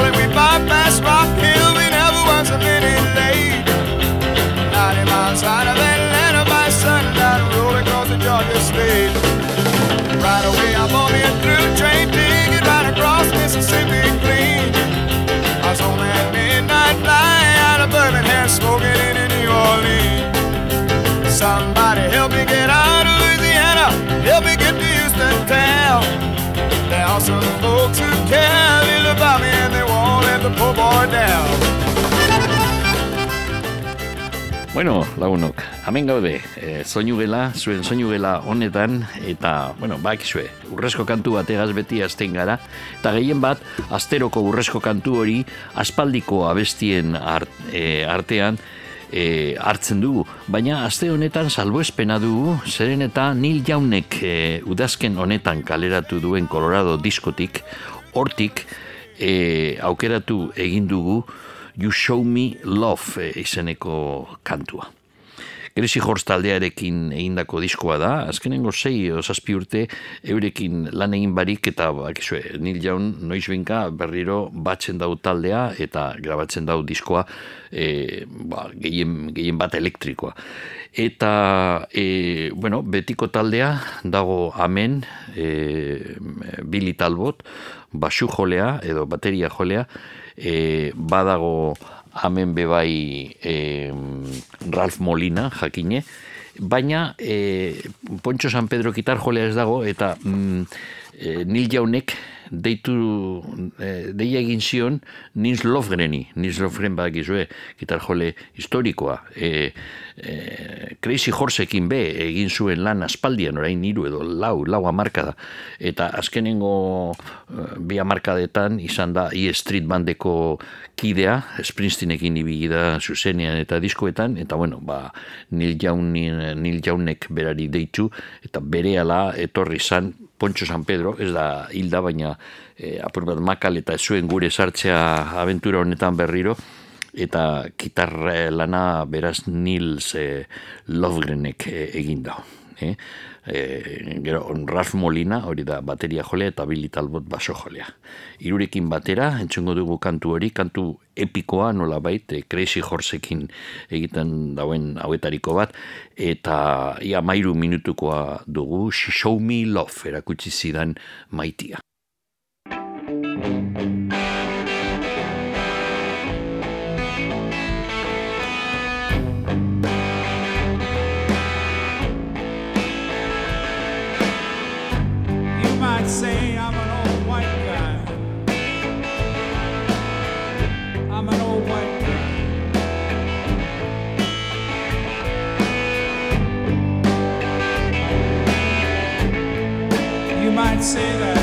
stopped in Charlotte, we some folks who care a little about me and they won't let the poor boy down. Bueno, lagunok, hemen gaude, e, soinu gela, zuen soinu gela honetan, eta, bueno, bak zue, urrezko kantu bategaz beti azten gara, eta gehien bat, asteroko urrezko kantu hori, aspaldiko abestien art, e, artean, e, hartzen dugu. Baina aste honetan salbuespena dugu, zeren eta Nil Jaunek e, udazken honetan kaleratu duen Colorado diskotik, hortik e, aukeratu egin dugu You Show Me Love e, izeneko kantua. Gresi Horst taldearekin egindako diskoa da, azkenengo sei osazpi urte eurekin lan egin barik eta bakizue, Nil Jaun noiz binka berriro batzen dau taldea eta grabatzen dau diskoa e, ba, gehien, gehien bat elektrikoa. Eta, e, bueno, betiko taldea dago amen e, Billy Talbot, basu jolea edo bateria jolea, e, badago hemen bebai e, Ralph Molina jakine, baina e, Poncho San Pedro gitar jolea ez dago, eta mm, e, Nil Jaunek deitu e, deia egin zion Nils Lofgreni, Nils Lofgren badakizue, gitar jole historikoa, e, e, Crazy Horseekin be egin zuen lan aspaldian orain hiru edo lau, lau amarkada eta azkenengo bi amarkadetan izan da E Street Bandeko kidea, Springsteenekin ibili da zuzenean eta diskoetan eta bueno, ba, Nil, Nil Jaunek berari deitu eta berehala etorri zan Poncho San Pedro, ez da hilda, baina e, apur bat makal eta zuen gure sartzea aventura honetan berriro, eta gitarra lana beraz Nils e, Lovgrenek e, egin da. E, e, gero, Ralph Molina, hori da bateria jolea eta Billy Talbot baso jolea. Irurekin batera, entzungo dugu kantu hori, kantu epikoa nola bait, e, Crazy Horseekin egiten dauen hauetariko bat, eta ia mairu minutukoa dugu, Show Me Love, erakutsi zidan maitia. Say that.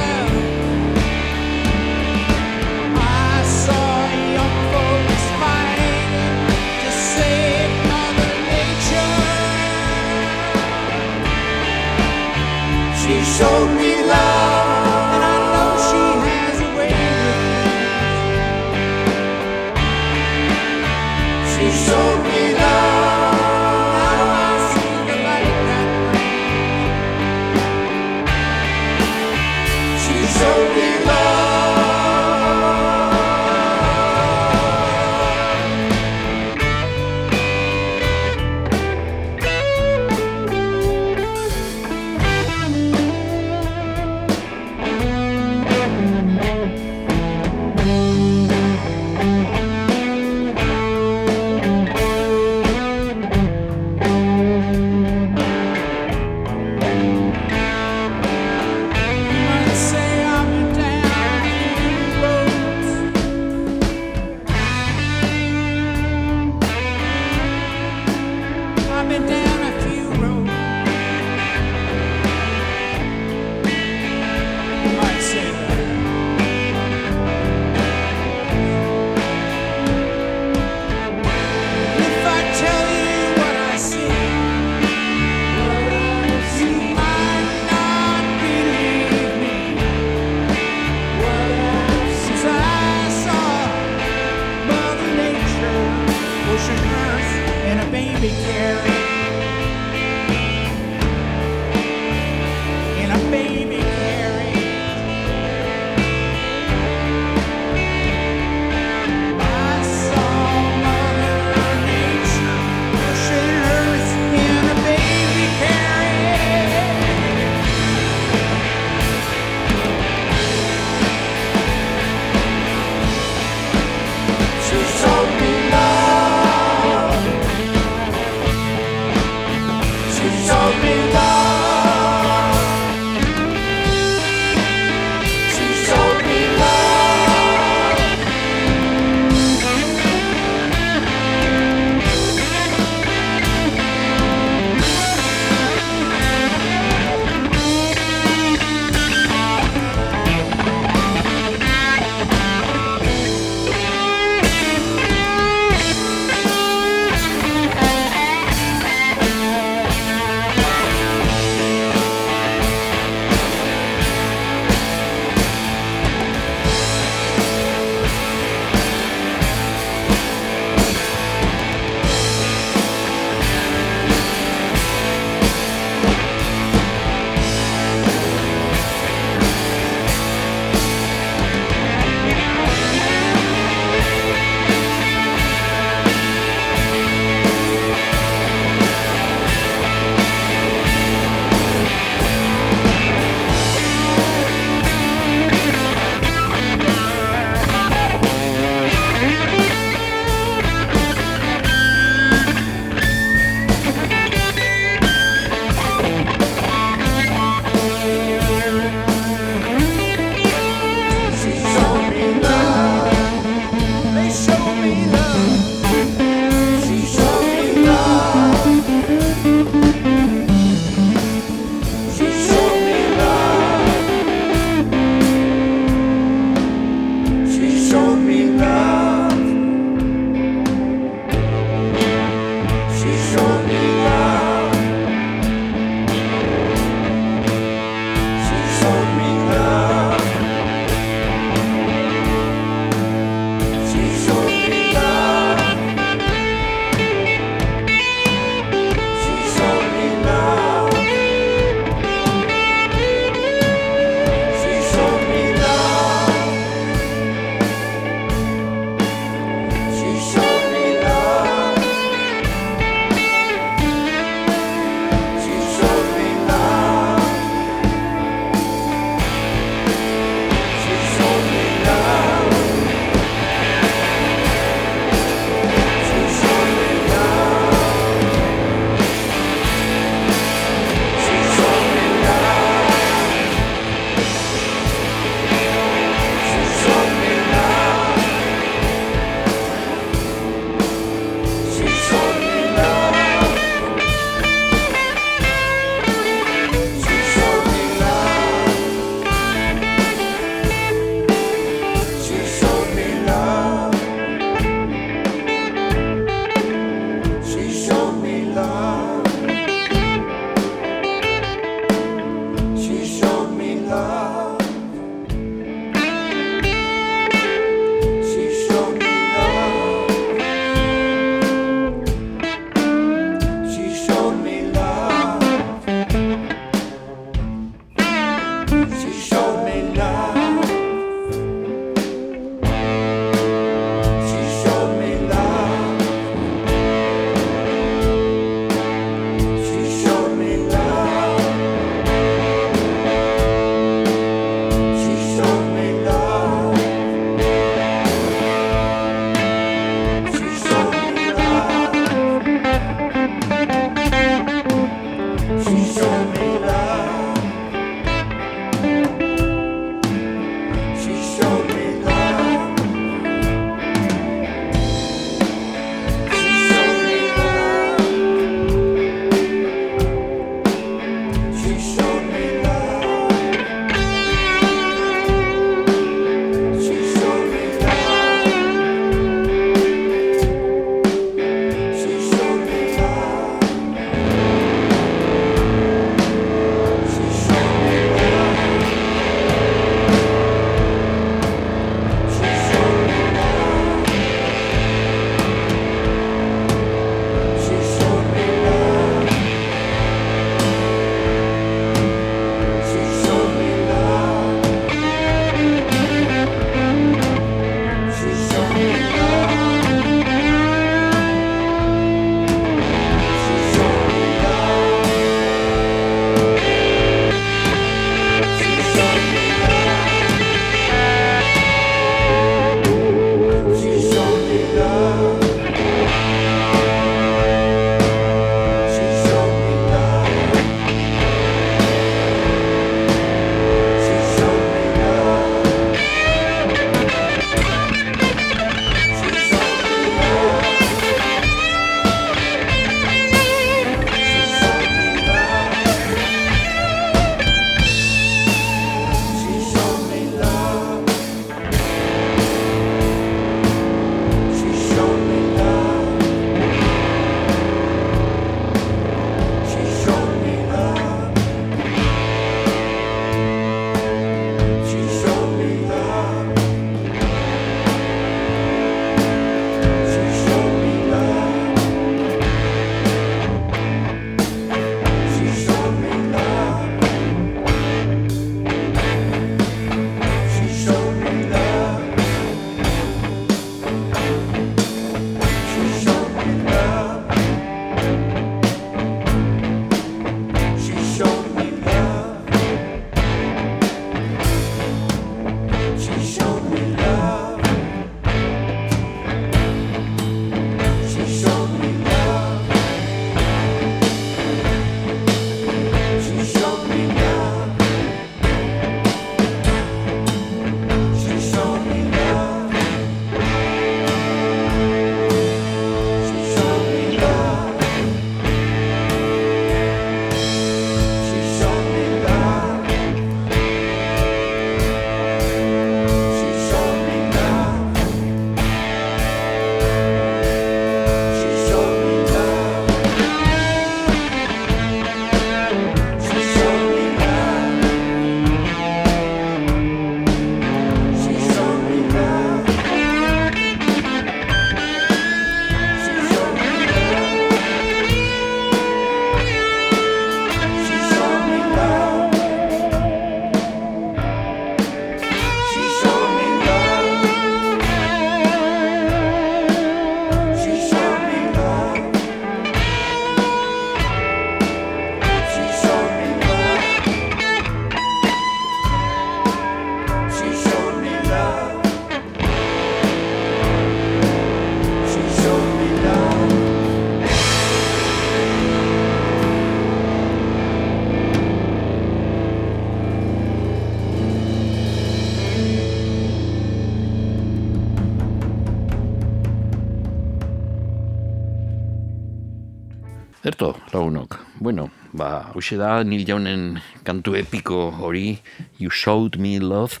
Erto, lagunok. Bueno, ba, hause da, nil jaunen kantu epiko hori, You Showed Me Love.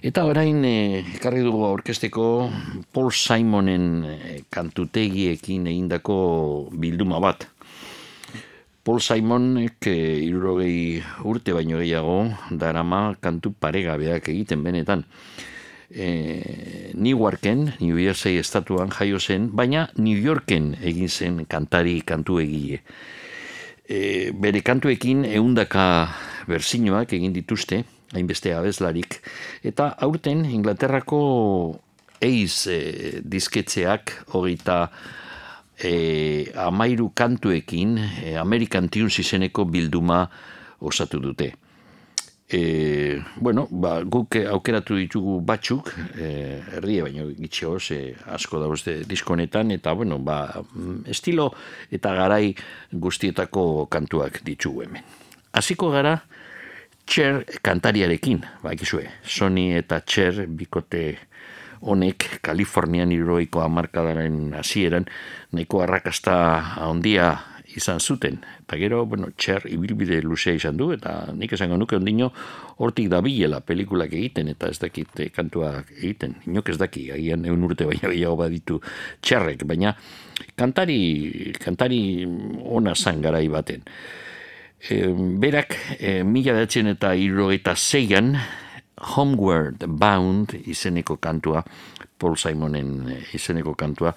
Eta orain, e, ekarri dugu aurkesteko Paul Simonen e, kantutegiekin egindako bilduma bat. Paul Simonek e, irurogei urte baino gehiago darama kantu paregabeak egiten benetan. E, Newarken, New Jersey estatuan jaio zen, baina New Yorken egin zen kantari kantu egile. E, bere kantuekin eundaka berzinoak egin dituzte, hainbeste abezlarik, eta aurten Inglaterrako eiz e, disketzeak hogeita e, amairu kantuekin e, American Tunes izeneko bilduma osatu dute. E, bueno, ba, guk aukeratu ditugu batzuk, e, erdia baino gitxo, ze asko dauzte diskonetan, eta bueno, ba, mm, estilo eta garai guztietako kantuak ditugu hemen. Hasiko gara, Cher kantariarekin, ba, ekizue, Sony eta Cher bikote honek Kalifornian iroiko amarkadaren hasieran nahiko arrakasta handia izan zuten. Eta gero, bueno, Cher ibilbide luzea izan du, eta nik esango nuke ondino hortik dabilela pelikulak egiten, eta ez dakit eh, kantuak egiten. Inok ez daki, agian egun urte baina gehiago baditu Cherrek, baina kantari, kantari ona zan garai baten. E, berak, e, mila behatzen eta irrogeita zeian, Homeward Bound izeneko kantua, Paul Simonen eh, izeneko kantua,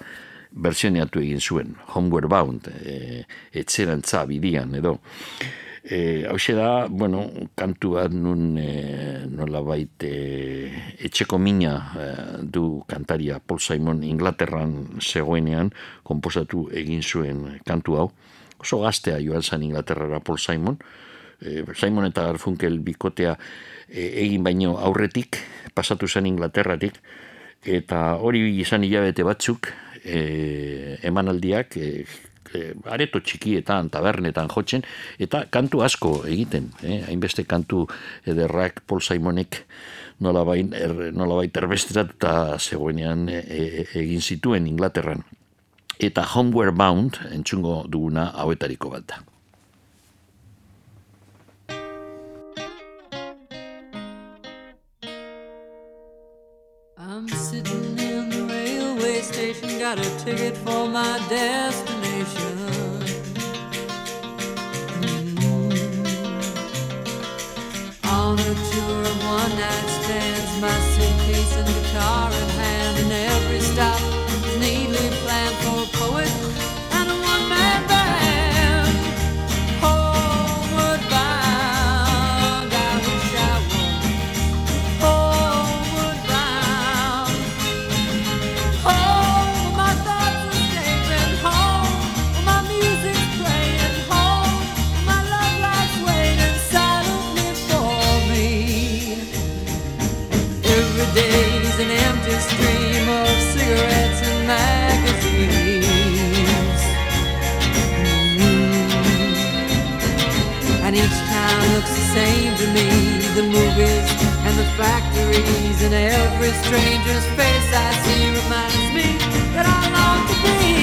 bersioneatu egin zuen, Homeward Bound, e, etzerantza bidian edo. E, Hau da, bueno, kantu bat nun e, nola bait e, etxeko mina e, du kantaria Paul Simon Inglaterran zegoenean komposatu egin zuen kantu hau. Oso gaztea joan zan Inglaterrara Paul Simon, e, Simon eta Garfunkel bikotea e, egin baino aurretik, pasatu zen Inglaterratik, eta hori izan hilabete batzuk, e, emanaldiak e, e, areto txikietan, tabernetan jotzen, eta kantu asko egiten, eh? hainbeste kantu ederrak Paul Simonek nolabait, er, nolabait erbesterat eta zegoenean e, e, egin zituen Inglaterran. Eta Homeward Bound entzungo duguna hauetariko bat da. I'm sitting got a ticket for my destination. Mm. On a tour of one night stands, my suitcase and guitar in hand, and every stop is neatly planned for is an empty stream of cigarettes and magazines. Mm. And each town looks the same to me. The movies and the factories and every stranger's face I see reminds me that I long to be.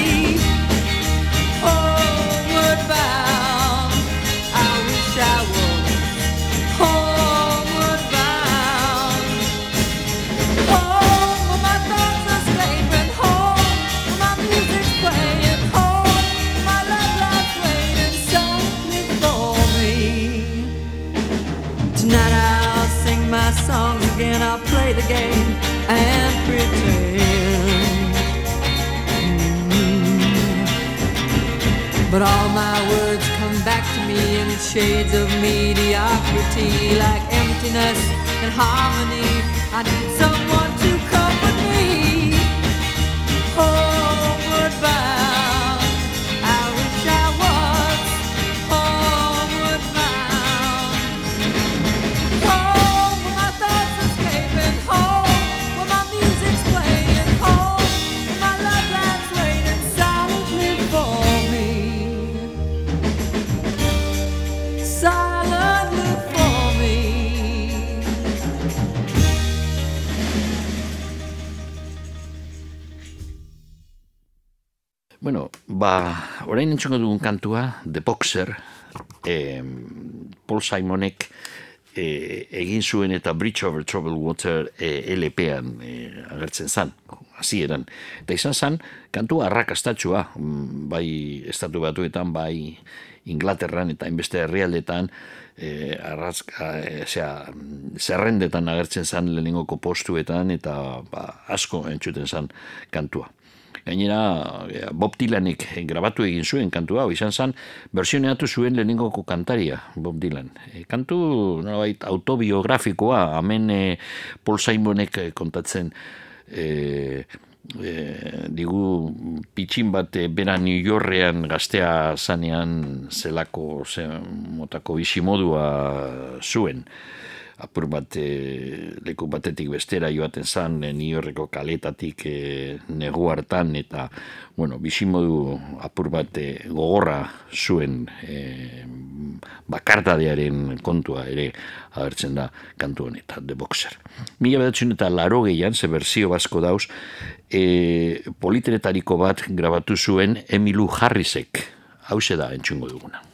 The game and pretend. But all my words come back to me in shades of mediocrity, like emptiness and harmony. I need someone to comfort me. Homeward bound, ba, orain entzungo dugun kantua, The Boxer, eh, Paul Simonek eh, egin zuen eta Bridge Over Troubled Water eh, LP-an eh, agertzen zan, hasieran. Eta izan zan, kantua arrakastatxua, mm, bai estatu batuetan, bai Inglaterran eta inbeste herrialdetan, eh, arrazka, eh, zera, zerrendetan agertzen zan lehenengoko postuetan eta ba, asko entzuten zan kantua. Gainera, eh, Bob Dylanek grabatu egin zuen kantu hau, izan zen, versioneatu zuen lehenengoko kantaria, Bob Dylan. E, kantu, nolabait, autobiografikoa, hemen e, Paul Simonek eh, kontatzen, e, e, digu, pitxin bat bera New Yorkean gaztea zanean zelako, ze, motako bisimodua zuen apur bat e, leku batetik bestera joaten zan e, New Yorkeko kaletatik e, negu hartan eta bueno, bizimodu apur bat e, gogorra zuen e, bakardadearen kontua ere agertzen da kantu honetan, The Boxer. Mila bedatzen eta laro gehian, ze berzio basko dauz, e, politeretariko bat grabatu zuen Emilu Harrisek, hause da entzungo duguna.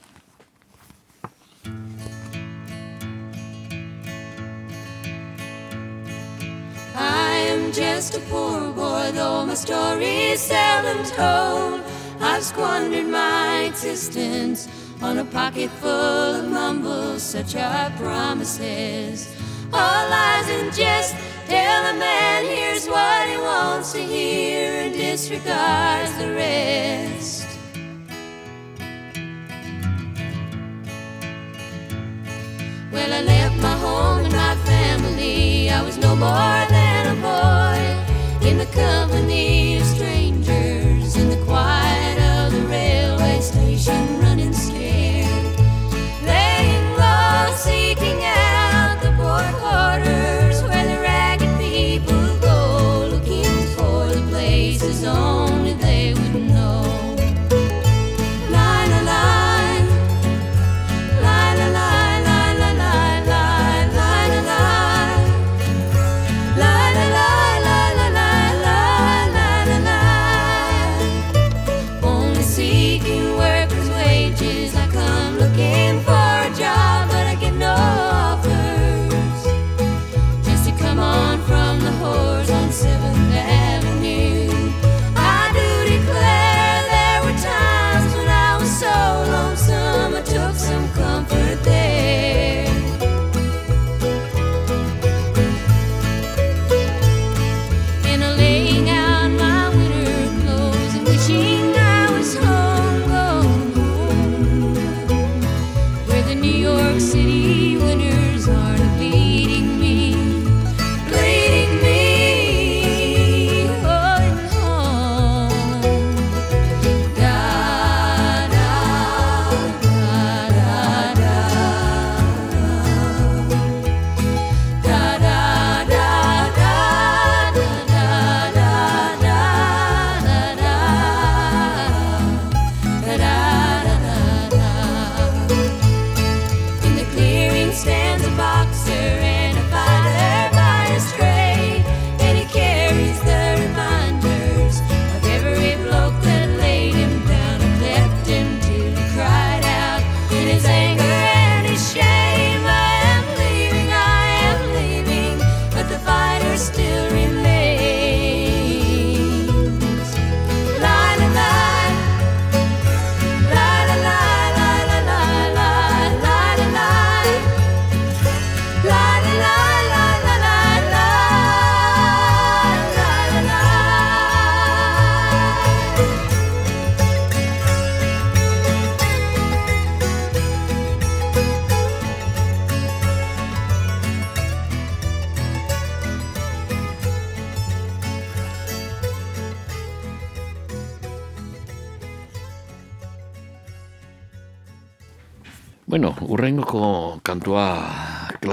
Just a poor boy, though my story is seldom told. I've squandered my existence on a pocket full of mumbles, such are promises. All lies and jest. Tell a man here's what he wants to hear and disregards the rest. Well, I left my home and my family. I was no more than a boy in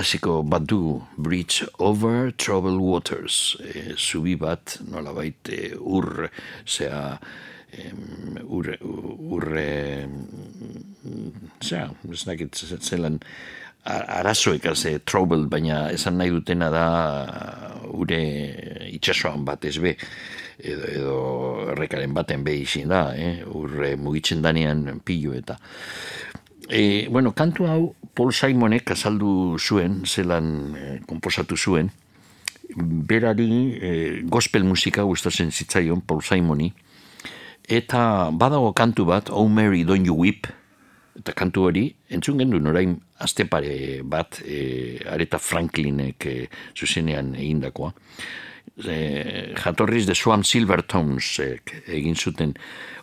klasiko bat du Bridge Over Troubled Waters. E, zubi bat, nolabait, e, ur, zea, em, urre, urre, zea, ez dakit zelan, arazoek, ze trouble, baina esan nahi dutena da ure itxasoan bat ez be, edo, edo errekaren baten be da, eh? urre mugitzen danean pilu eta. E, bueno, kantu hau Paul Simonek azaldu zuen, zelan eh, komposatu zuen, berari eh, gospel musika gustatzen zitzaion Paul Simoni, eta badago kantu bat, Oh Mary, Don't You Weep, eta kantu hori, entzun gendu orain astepare bat, e, Areta Franklinek e, zuzenean egindakoa. E, jatorriz de Swam Silvertones e, egin zuten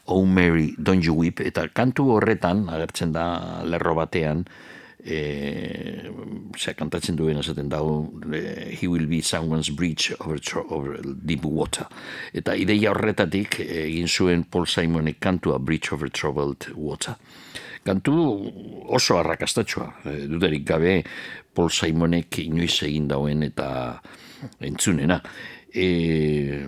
Oh Mary, Don't You Weep, eta kantu horretan, agertzen da lerro batean, e, zera kantatzen duen esaten dago e, He will be someone's bridge over, over deep water. Eta ideia horretatik egin zuen Paul Simonek kantua Bridge over troubled water. Kantu oso arrakastatxoa e, dudarik gabe Paul Simonek inoiz egin dauen eta entzunena e,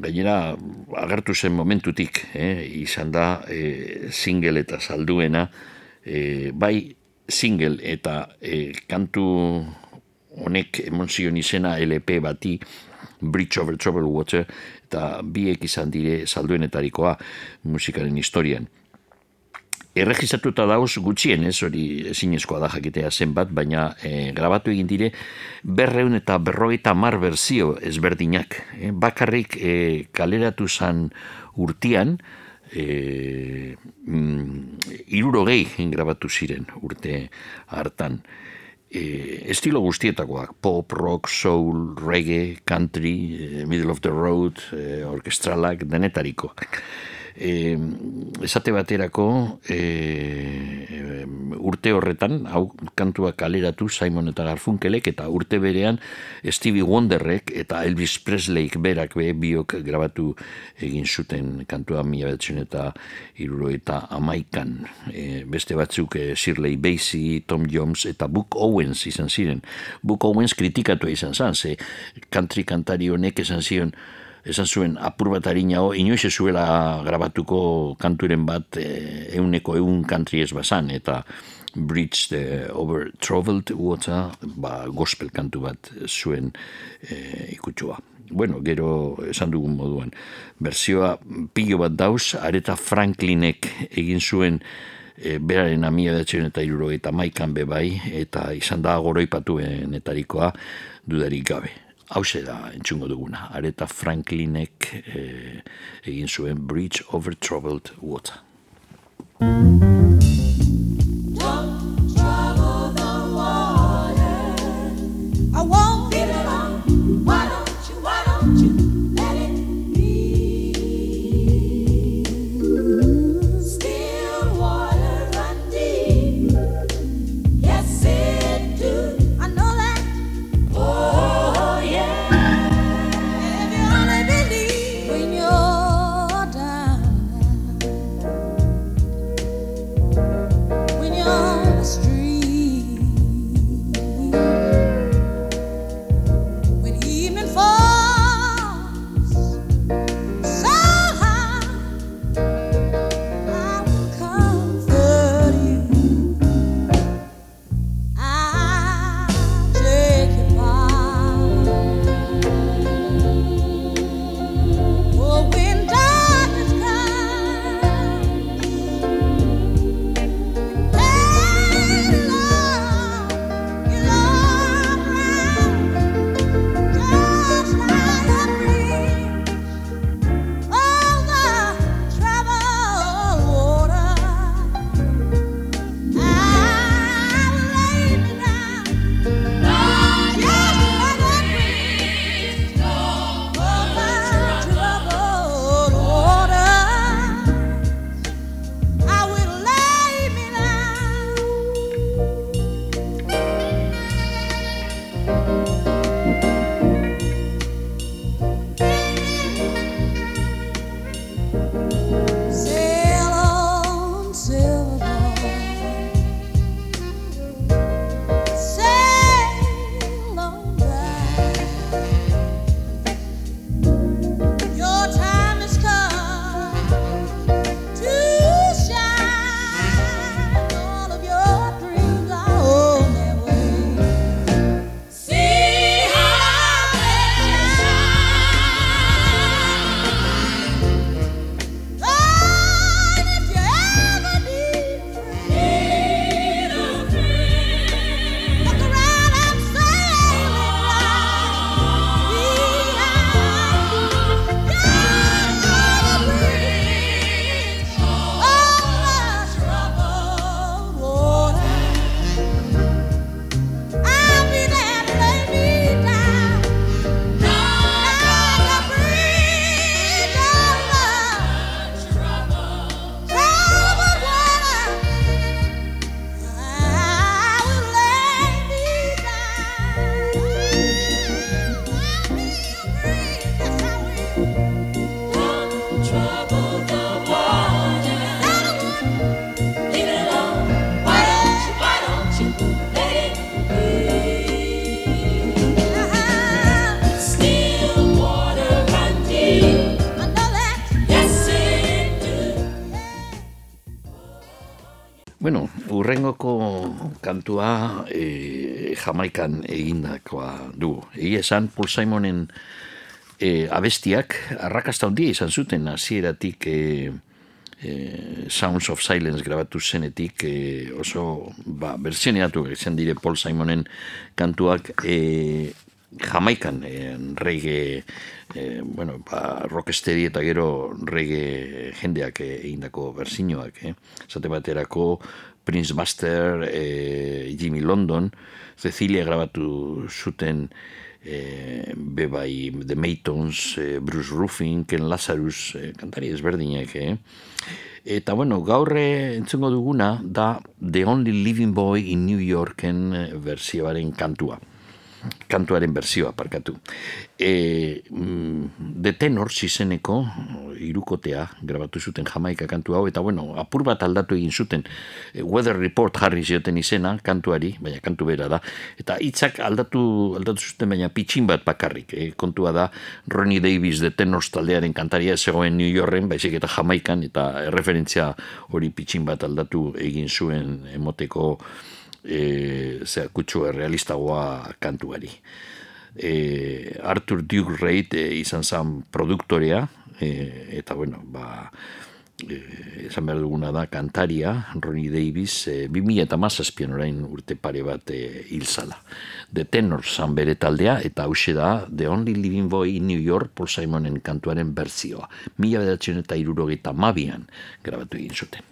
gainera agertu zen momentutik eh, izan da e, single eta salduena e, bai single eta e, kantu honek emon zion izena LP bati Bridge over Troubled Water eta biek izan dire salduenetarikoa musikaren historian erregistratuta dauz gutxien, ez hori ezinezkoa da jakitea zenbat, baina e, grabatu egin dire berreun eta berrogeita mar berzio ezberdinak. E, bakarrik e, kaleratu zan urtian, e, mm, irurogei grabatu ziren urte hartan. E, estilo guztietakoak, pop, rock, soul, reggae, country, middle of the road, e, orkestralak, denetariko e, esate baterako e, urte horretan, hau kantua kaleratu Simon eta Garfunkelek eta urte berean Stevie Wonderrek eta Elvis Presleyk berak be biok grabatu egin zuten kantua mila betzen eta iruro eta amaikan e, beste batzuk e, Shirley Bassey, Tom Jones eta Book Owens izan ziren. Book Owens kritikatu izan zan, ze country kantari honek esan zion esan zuen apur bat harinago, inoiz ez zuela grabatuko kanturen bat e, euneko eun country ez bazan, eta Bridge the Over Troubled Water, ba, gospel kantu bat zuen e, ikutsua. Bueno, gero esan dugun moduan, berzioa pilo bat dauz, Areta Franklinek egin zuen e, beraren amia datzen eta iruro eta maikan bebai, eta izan da goroipatuenetarikoa dudarik gabe. Hau da entzungo duguna, Areta Franklinek eh, egin zuen Bridge Over Troubled Water. Jamaikan egindakoa du. Egia esan, Paul Simonen e, abestiak arrakasta handia izan zuten hasieratik e, e, Sounds of Silence grabatu zenetik e, oso ba, berzioneatu izan dire Paul Simonen kantuak e, Jamaikan e, reggae e, bueno, ba, rocksteady eta gero reggae jendeak egindako berzinoak eh? zate baterako Prince Buster e, Jimmy London Cecilia grabatu zuten e, bebai The Maytons e, Bruce Ruffin Ken Lazarus e, kantari ezberdinak eh? Eta bueno, gaur eh, entzungo duguna da The Only Living Boy in New Yorken eh, berzioaren kantua kantuaren berzioa parkatu. E, mm, The Tenors izeneko irukotea grabatu zuten jamaika kantu hau, eta bueno, apur bat aldatu egin zuten e, Weather Report jarri zioten izena kantuari, baina kantu bera da, eta hitzak aldatu, aldatu zuten baina pitxin bat bakarrik. E, kontua da Ronnie Davis The Tenors taldearen kantaria zegoen New Yorken, baizik eta jamaikan, eta referentzia hori pitxin bat aldatu egin zuen emoteko e, zera, kutsu realistagoa kantuari. E, Arthur Duke Reid e, izan zen produktorea, e, eta bueno, ba, e, esan behar duguna da kantaria, Ronnie Davis, e, 2000 eta mazazpian orain urte pare bat e, hilzala. The Tenor zan bere taldea, eta hause da The Only Living Boy in New York, Paul Simonen kantuaren berzioa. Mila bedatzen eta irurogeita mabian grabatu egin zuten.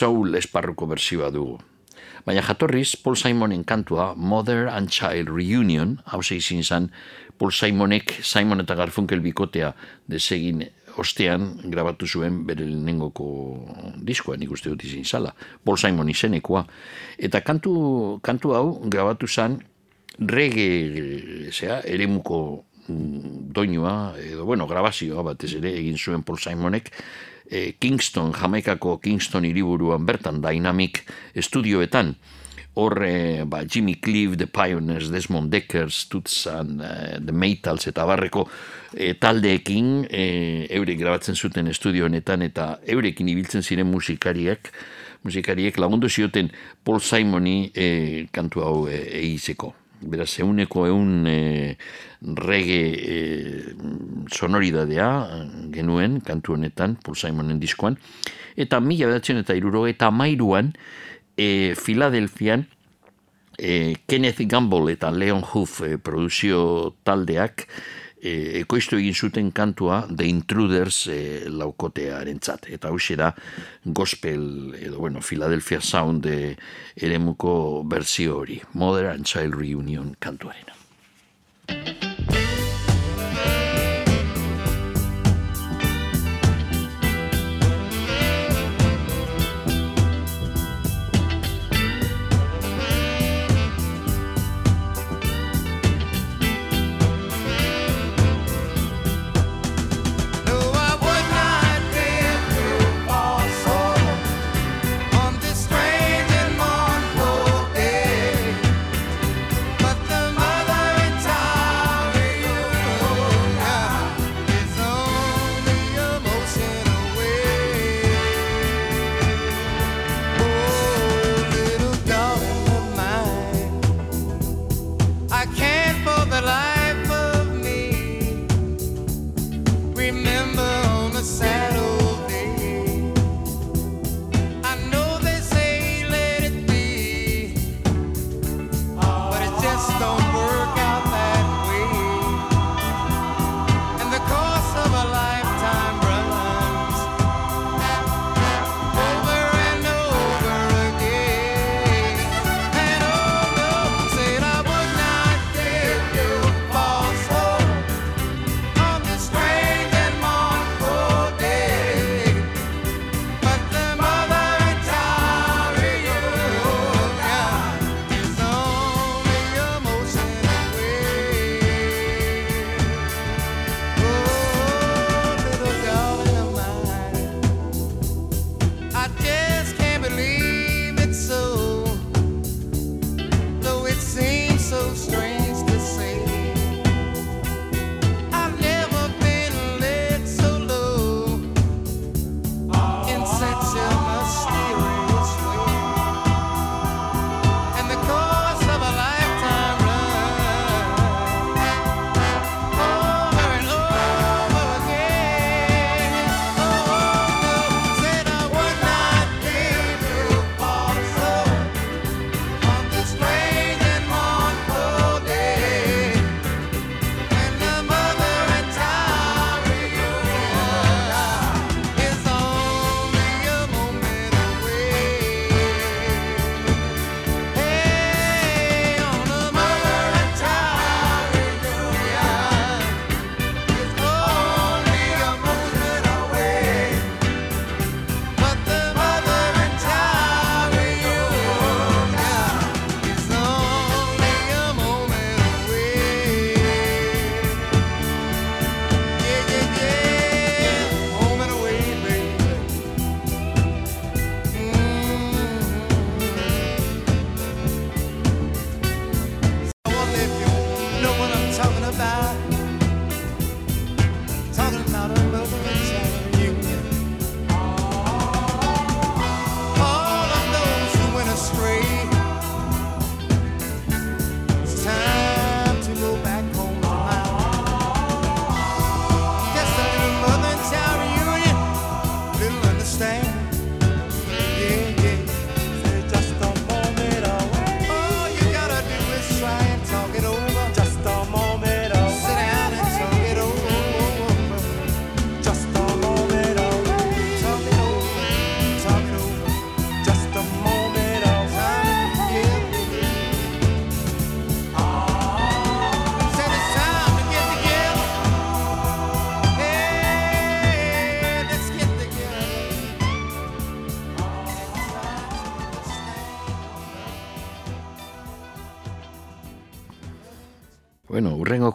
Soul esparruko bersioa dugu. Baina jatorriz, Paul Simonen kantua Mother and Child Reunion, hau izin zan, Paul Simonek, Simon eta Garfunkel bikotea desegin ostean grabatu zuen bere lehenengoko diskoa, nik uste dut izin zala, Paul Simon izenekoa. Eta kantu, kantu hau grabatu zan reggae, zera, eremuko mm, doinua, edo, bueno, grabazioa batez ere egin zuen Paul Simonek, e, Kingston, Jamaikako Kingston hiriburuan bertan, Dynamic Studioetan, hor e, ba, Jimmy Cliff, The Pioneers, Desmond Decker, Stutzan, eh, The Metals eta barreko eh, taldeekin eh, eurek grabatzen zuten estudio honetan eta eurekin ibiltzen ziren musikariak musikariek lagundu zioten Paul Simoni eh, kantu hau eh, eizeko. Beraz, euneko eun eh, rege e, eh, sonoridadea genuen, kantu honetan, Paul Simonen diskoan, eta mila bedatzen eta irurogeita mairuan, e, eh, Filadelfian, e, Kenneth Gamble eta Leon Huff e, produzio taldeak, e, ekoiztu egin zuten kantua The Intruders e, laukotearen zat. Eta hau da gospel, edo bueno, Philadelphia Sound e, eremuko berzio hori, Mother and Child Reunion kantuarena. Thank you.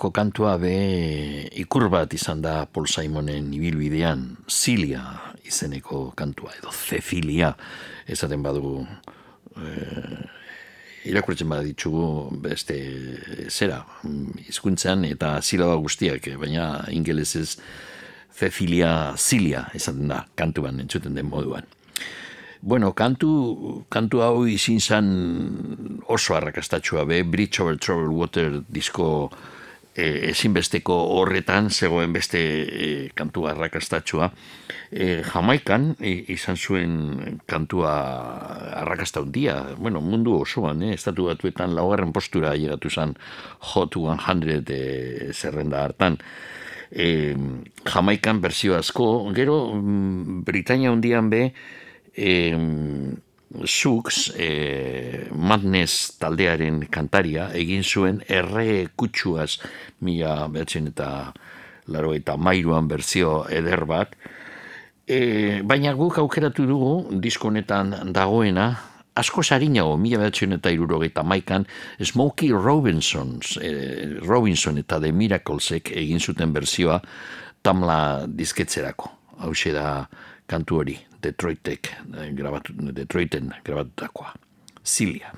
izeneko kantua be ikur bat izan da Paul Simonen ibilbidean Zilia izeneko kantua edo Cecilia esaten badugu e, irakurtzen baditzugu beste zera hizkuntzan eta silaba guztiak eh, baina ingelesez Cecilia Zilia esaten da kantuan entzuten den moduan. Bueno, kantu, kantu hau izin zan oso arrakastatxua be, Bridge Over Troubled Water disko e, ezinbesteko horretan zegoen beste e, kantua arrakastatxua. E, Jamaikan e, izan zuen kantua arrakasta handia, bueno, mundu osoan, eh? estatu batuetan laugarren postura llegatu zen Hot 100 e, zerrenda hartan. E, Jamaikan berzio asko, gero mm, Britania hundian be, e, Sux, e, Madness taldearen kantaria, egin zuen erre kutsuaz mila behatzen eta laro eta mairuan berzio eder bat. E, baina guk aukeratu dugu, disko honetan dagoena, asko sarinago, mila behatzen eta irurogeita maikan, Smokey Robinson, e, Robinson eta The Miraclesek egin zuten berzioa tamla dizketzerako. Hau da kantu hori, Detroitek, eh, grabatu, Detroiten grabatutakoa. Cilia.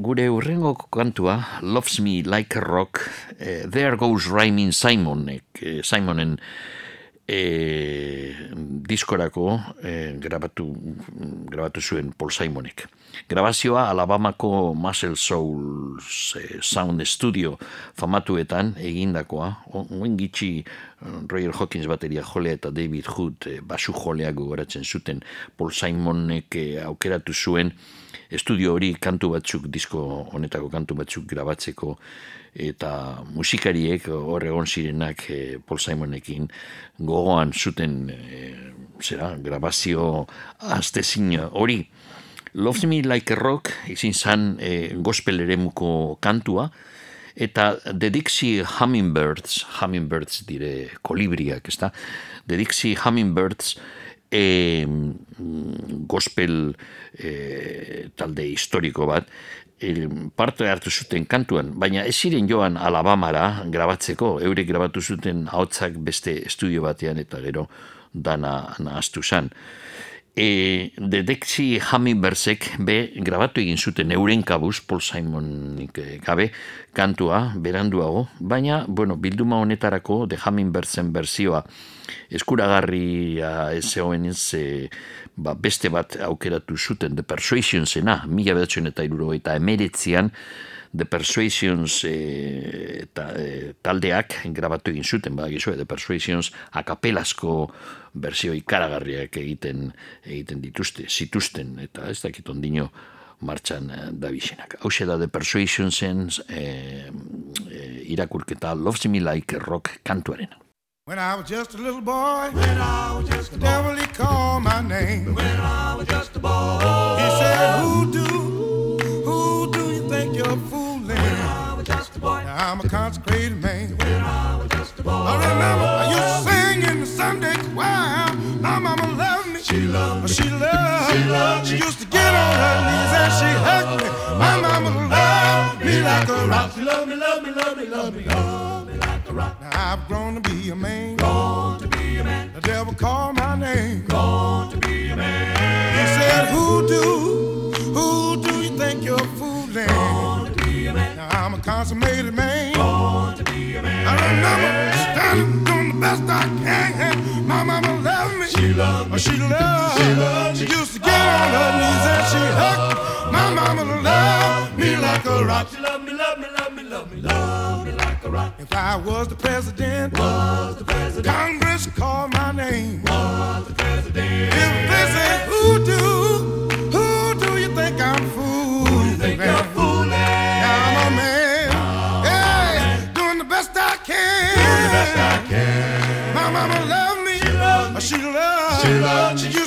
Gure urrengo kantua, Loves Me Like a Rock, eh, There Goes Rhyming Simonek, eh, Simonen eh, diskorako eh, grabatu, grabatu zuen Paul Simonek. Grabazioa Alabamako Muscle Souls eh, Sound Studio famatuetan egindakoa, oen gitxi eh, Roger Hawkins bateria jolea eta David Hood eh, basu joleak gogoratzen zuten Paul Simonek eh, aukeratu zuen estudio hori kantu batzuk, disko honetako kantu batzuk grabatzeko eta musikariek hor egon zirenak eh, Paul Simonekin gogoan zuten eh, zera, grabazio astezin hori. Loves Me Like a Rock izin zan eh, gospel eremuko kantua, eta The Dixie Hummingbirds, Hummingbirds dire kolibriak, ezta? The Dixie Hummingbirds e, gospel e, talde historiko bat, e, parte hartu zuten kantuan, baina ez ziren joan Alabamara grabatzeko, eurek grabatu zuten ahotsak beste estudio batean eta gero dana nahaztu zan. E, The Dexy Hummingbirdssek be grabatu egin zuten euren kabuz, Paul Simonik eh, gabe, kantua, beranduago, baina, bueno, bilduma honetarako The Hummingbirdsen berzioa eskuragarria ez zegoen ez, e, ba, beste bat aukeratu zuten The Persuasionsena, mila bedatzen eta iruro eta emeretzian, The Persuasions e, eta, e, taldeak grabatu egin zuten, ba, gizue, The Persuasions akapelazko berzio ikaragarriak egiten egiten dituzte, zituzten, eta ez dakit ondino martxan eh, dabizenak. Hau da The Persuasionsen eh, eh, irakurketa Loves Me Like Rock kantuarena. When I was just a little boy, when I was just the devil he called my name. When I was just a boy, he said, "Who do, who do you think you're fooling?" When I was just a boy, now I'm a consecrated man. When I was just a boy, I remember I used to sing in the Sunday choir. My mama loved me, she loved me, she loved, she loved She used to get on her knees and she hugged me. My mama loved me like a rock. She loved me, loved me, loved me, loved me, loved me like a rock. Now I've grown to be a man. Grown to be a man. The devil called my name. Grown to be a man. He said, Who do, who do you think you're fooling? Grown to be a man. Now I'm a consummated man. Grown to be a man. I remember standing doing the best I can. My mama loved me. She loved me. Oh, she loved. She loved. She used to get on her knees and she hugged. me. My mama loved me like a rock. She loved me, me like a rock. If I was the president, was the president, Congress called my name. Was the president. If they say who do, who do you think I'm fooling? Who you think you're fooling? I'm a man. Hey, doing the best I can. Doing the best I can. My mama loved me. She loved me. She loved. She loved. She used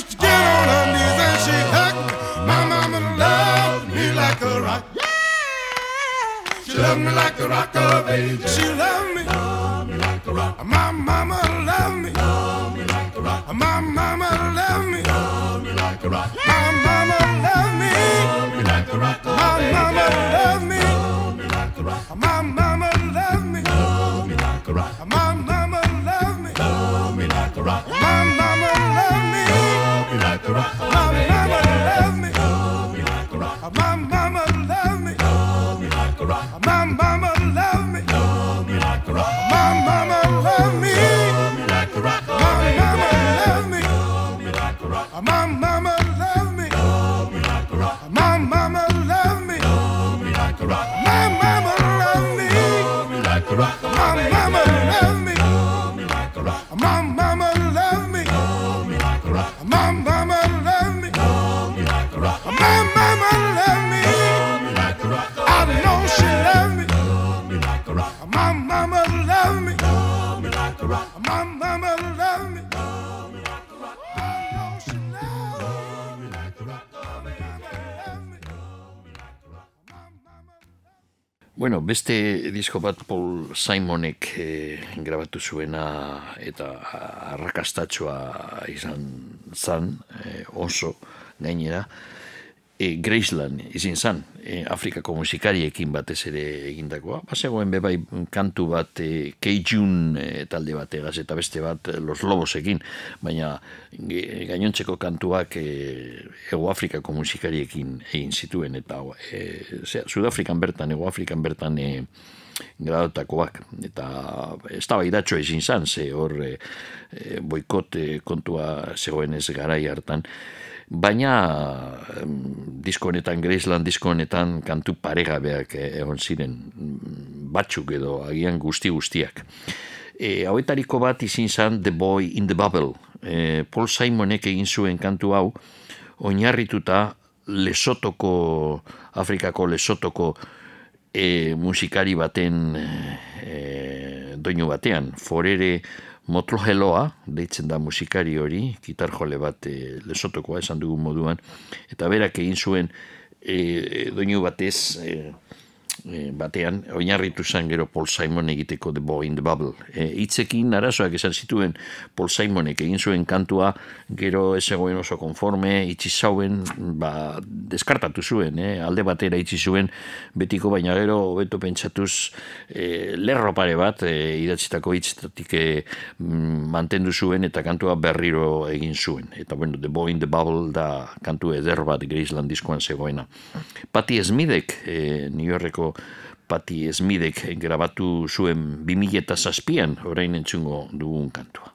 She loved me like the rock of ages. She loved me. Love me like a rock. My mama loved me. Love me like a rock. My mama loved me. Love me like a rock. My mama loved me. Love me like a rock. My mama loved me. Love me like a rock. My mama loved me. Love me like a rock. My mama loved me. Love me like a rock. My mama loved me. Love me like a rock. My mama loved me. Love me like a rock. My mama mama loved me. Love me like a rock. My mama loved me. Love me like a rock. My mama loved me. Love me like a rock. My mama loved me. Love me like a rock. My mama loved me. Love me like a rock. My mama loved me. Love me like a rock. Bueno, beste disko bat Paul Simonek eh, grabatu zuena eta arrakastatxoa izan zan, eh, oso gainera, e, Graceland izin zan, e, Afrikako musikariekin batez ere egindakoa. Bazegoen bebai kantu bat e, Keijun e, talde bat egaz eta beste bat e, Los Lobosekin, baina ge- gainontzeko kantuak e, Ego Afrikako musikariekin egin zituen eta e, zera, Sudafrikan bertan, Ego Afrikan bertan e, gradotakoak. Eta ez da baidatxo ezin zan, ze hor e, e, boikot e, kontua zegoen ez garai hartan, baina em, disko honetan, Graceland disko honetan kantu paregabeak eh, egon ziren mm, batzuk edo agian guzti guztiak. E, hauetariko bat izin zan The Boy in the Bubble. E, Paul Simonek egin zuen kantu hau, oinarrituta Lesotoko, Afrikako Lesotoko e, musikari baten e, doinu batean, forere Motloheloa, deitzen da musikari hori, gitar jole bat e, lesotokoa esan dugun moduan, eta berak egin zuen e, doinu batez e, e, batean, oinarritu zen gero Paul Simon egiteko The Boy in the Bubble. E, itzekin arazoak esan zituen Paul Simonek egin zuen kantua, gero ez zegoen oso konforme, itxi zauen, ba, deskartatu zuen, eh? alde batera itxi zuen, betiko baina gero hobeto pentsatuz e, lerro pare bat, e, idatzitako hitzetatik e, mm, mantendu zuen eta kantua berriro egin zuen. Eta bueno, The Boy in the Bubble da kantu eder bat Graceland diskoan zegoena. Patti Smithek, e, New Yorkeko Patti Smithek grabatu zuen 2007an orain entzungo dugun kantua.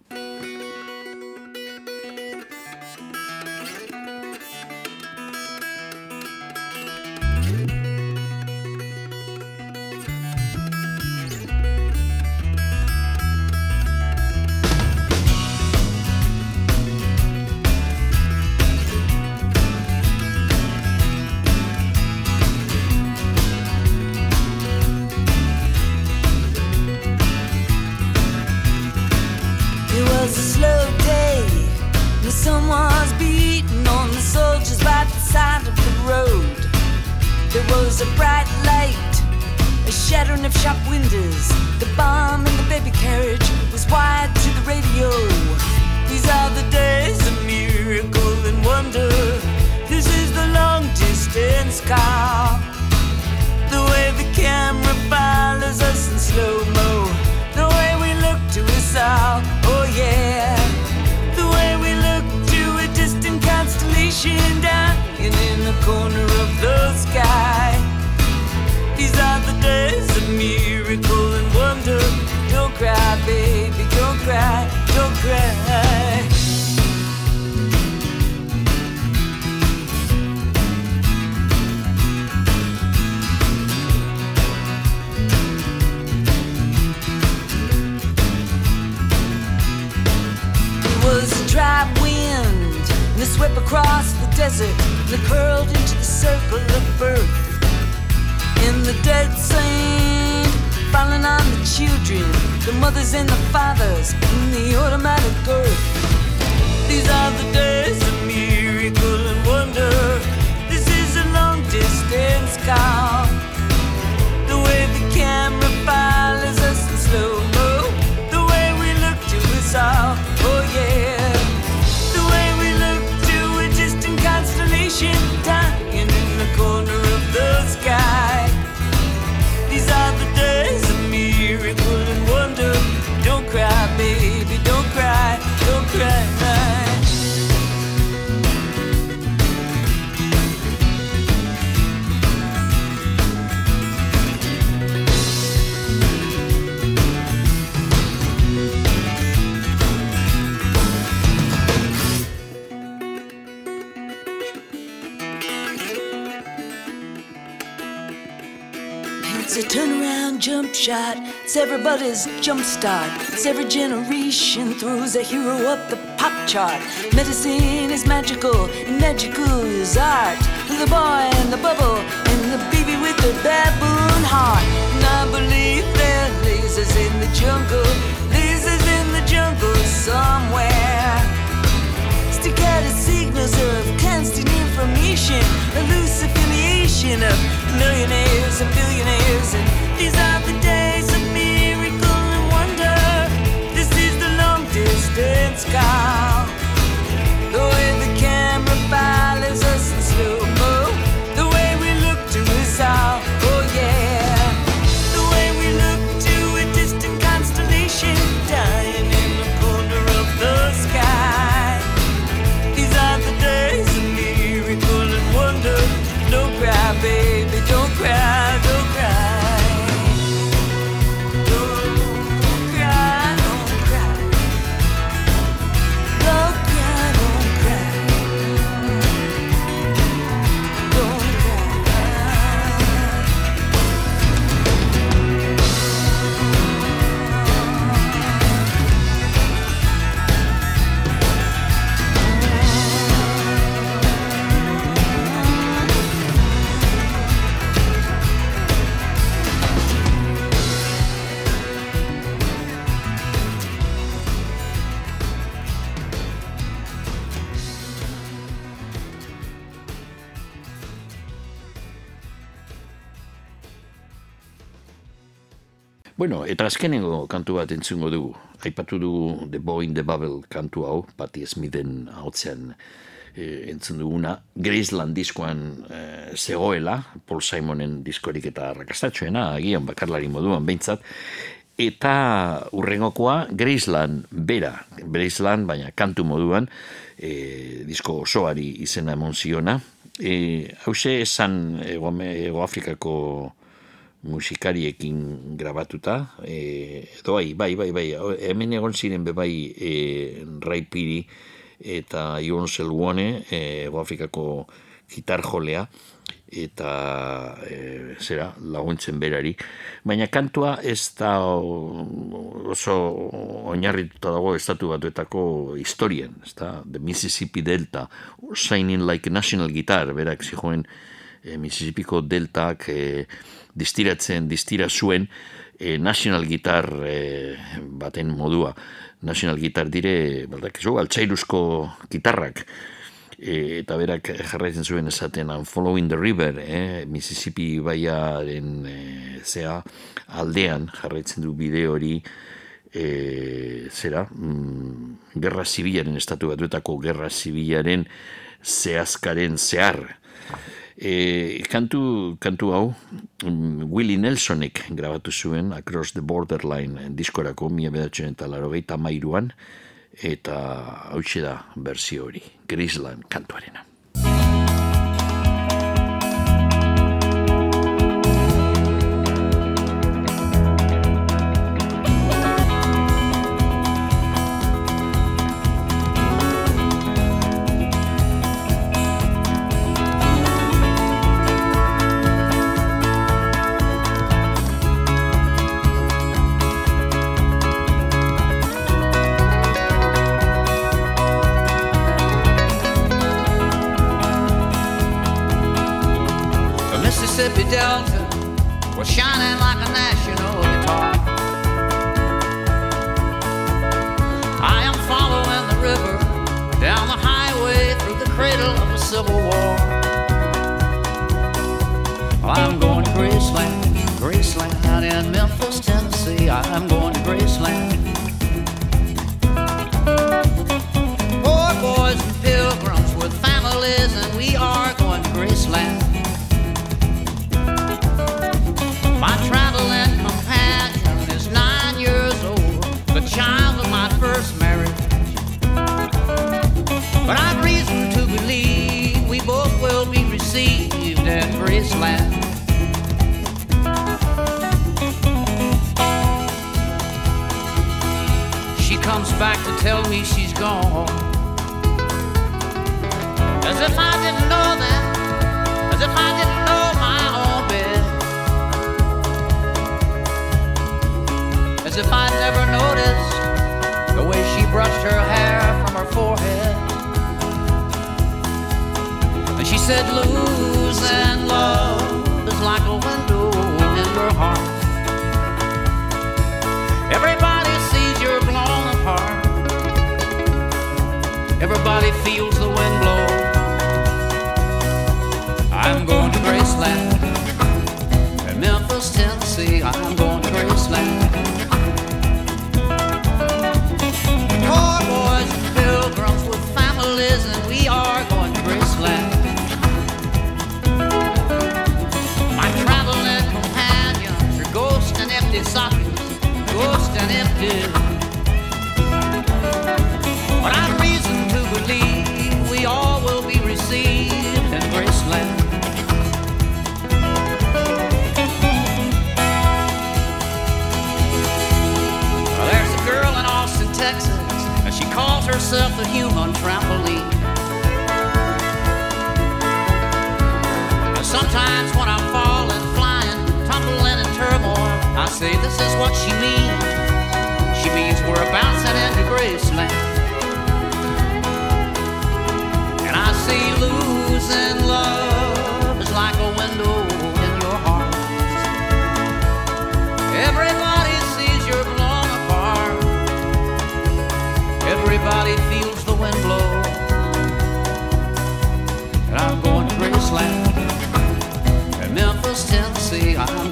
Everybody's jump start. It's every generation throws a hero up the pop chart. Medicine is magical, and magical is art. The boy and the bubble, and the baby with the baboon heart. And I believe there are lasers in the jungle, lasers in the jungle somewhere. Staccato signals of constant information, a loose affiliation of millionaires and billionaires, and these are the days distant sky. Bueno, eta azkenengo kantu bat entzungo dugu. Aipatu dugu The Boy in the Bubble kantu hau, Patti Smithen hautzean e, entzun duguna. Graceland diskoan e, zegoela, Paul Simonen diskorik eta rakastatxoena, agian bakarlari moduan behintzat. Eta urrengokoa Graceland bera, Graceland, baina kantu moduan, e, disko osoari izena emon ziona. E, hause esan Ego, Ego Afrikako musikariekin grabatuta, e, edo bai, bai, bai, hemen egon ziren be bai e, Ray Piri eta Ion Selwone, e, Afrikako gitar jolea, eta e, zera, laguntzen berari. Baina kantua ez da oso oinarrituta dago estatu batuetako historien, ez da, The Mississippi Delta, Shining Like National Guitar, berak zijoen e, Mississippiko deltak e, distiratzen, distira zuen e, National Guitar e, baten modua. National Guitar dire, baldak, zo, altzairuzko gitarrak, e, eta berak jarraitzen zuen esaten I'm following the river, eh? Mississippi baiaren e, zea aldean jarraitzen du bideo hori e, zera, mm, gerra zibilaren, estatu batuetako gerra zibilaren zehazkaren zehar. E, kantu, kantu hau, mm, Willie Nelsonek grabatu zuen Across the Borderline diskorako, mila bedatzen eta laro mairuan, eta hau da berzio hori, Grisland kantuarena. Civil War. I'm going to Graceland, Graceland in Memphis, Tennessee. I'm going to Graceland. Poor boys and pilgrims with families, and we are going to Graceland. My traveling companion is nine years old, the child of my first marriage. But I've She comes back to tell me she's gone. As if I didn't know that, as if I didn't know my own bed. as if I'd never noticed the way she brushed her hair from her forehead. And she said, Losing love is like a window in your heart. Everybody sees you're blown apart. Everybody feels the wind blow. I'm going to Graceland. In Memphis, Tennessee, I'm going to Graceland. And. But I've reason to believe we all will be received in Graceland. Well, There's a girl in Austin, Texas, and she calls herself the human trampoline. Sometimes when I'm falling, flying, tumbling in turmoil, I say this is what she means. She means we're bouncing into Graceland. And I see losing love is like a window in your heart. Everybody sees you're blown apart. Everybody feels the wind blow. And I'm going to Graceland. In Memphis, Tennessee, I'm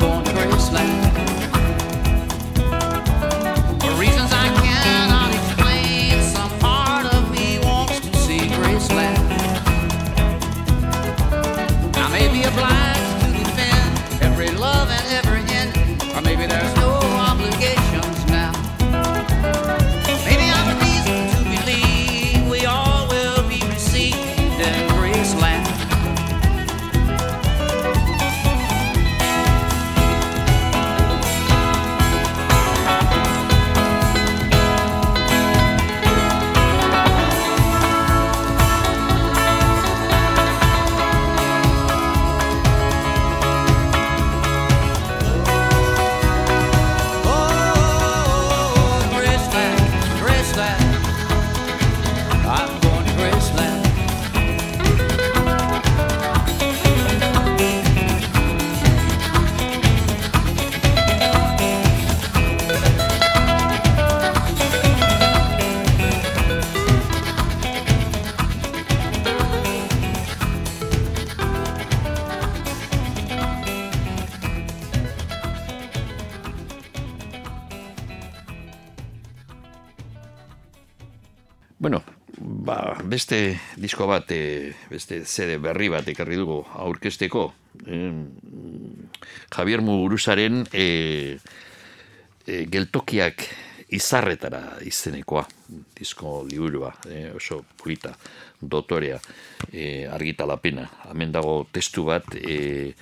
beste disko bat, e, beste CD berri bat ekarri dugu aurkesteko. Em, Javier Muguruzaren e, e, geltokiak izarretara izenekoa, disko liburua, e, oso polita, dotorea, e, argitalapena. Hemen dago testu bat, e,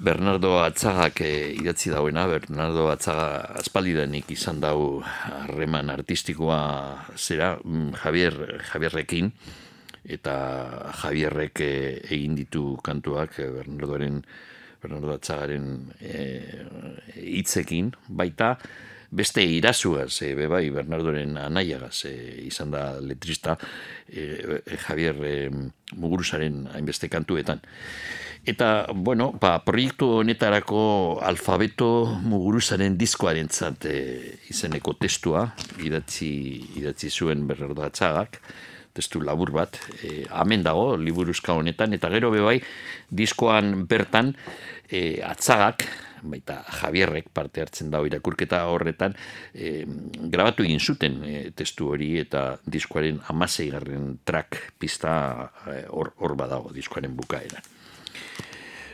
Bernardo Atzagak e, idatzi dauena, Bernardo Atzaga aspaldidanik izan dau harreman artistikoa zera mm, Javier, Javierrekin, eta Javierrek e, egin ditu kantuak e, Bernardoren Bernardo Atzagaren e, hitzekin, baita beste irasuaz, e, bebai Bernardoren anaiagaz e, izan da letrista e, e, Javier e, Muguruzaren hainbeste kantuetan. Eta, bueno, ba, proiektu honetarako alfabeto muguruzaren diskoaren zat izeneko testua, idatzi, idatzi zuen Bernardo Atzagak, testu labur bat, e, amen dago, liburuzka honetan, eta gero bebai, diskoan bertan, e, atzagak, baita Javierrek parte hartzen dago irakurketa horretan, e, grabatu egin zuten e, testu hori eta diskoaren amaseigarren track pista e, hor, hor badago diskoaren bukaeran.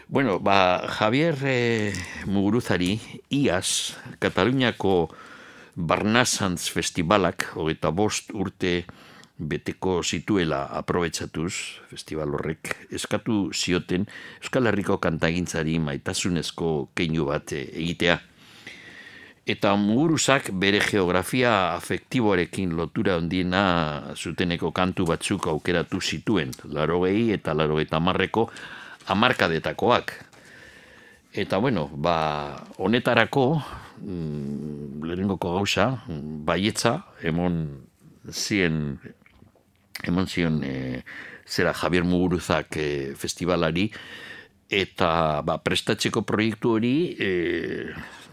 Bueno, ba, Javier eh, Muguruzari, iaz, Kataluniako Barnasantz Festivalak, hogeita bost urte beteko zituela aprobetsatuz, festival horrek, eskatu zioten Euskal Herriko kantagintzari maitasunezko keinu bat eh, egitea. Eta muguruzak bere geografia afektiboarekin lotura ondiena zuteneko kantu batzuk aukeratu zituen, larogei eta larogeita marreko amarkadetakoak. Eta bueno, ba, honetarako, mm, lehenengoko gauza, mm, baietza, emon zien, emon zion e, zera Javier Muguruzak e, festivalari, eta ba, prestatzeko proiektu hori e,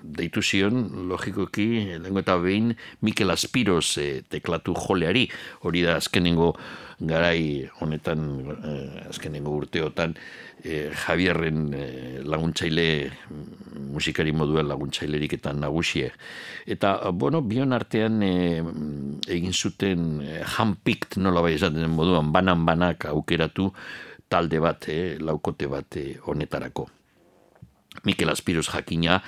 deitu zion, logikoki, lehenko eta behin, Mikel Aspiros e, teklatu joleari, hori da azkenengo garai honetan, e, azkenengo urteotan, e, Javierren e, laguntzaile musikari moduen laguntzailerik eta nagusie. Eta, bueno, bion artean e, egin zuten handpicked nola bai esaten moduan, banan banak aukeratu talde bat, e, laukote bat e, honetarako. Mikel Aspiros jakina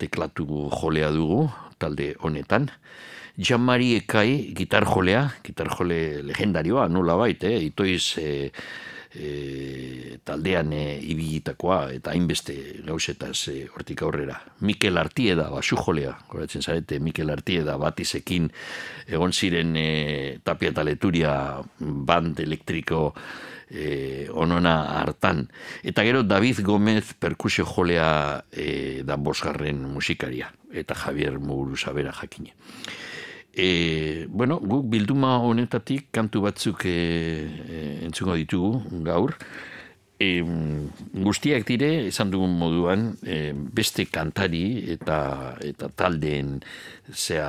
teklatu jolea dugu talde honetan. Jean-Marie Ekai, gitar jolea, gitar jole legendarioa, nula bait, eh? itoiz e, e, taldean e, ibilitakoa eta hainbeste gauzetaz e, hortik aurrera. Mikel Artieda, basu jolea, goratzen zarete, Mikel Artieda batizekin egon ziren e, tapia eta leturia band elektriko e, onona hartan. Eta gero David Gomez perkusio jolea e, da bosgarren musikaria, eta Javier Muguruzabera jakine. E, bueno, guk bilduma honetatik kantu batzuk e, e, entzungo ditugu gaur. E, guztiak dire, esan dugun moduan, e, beste kantari eta eta taldeen zea,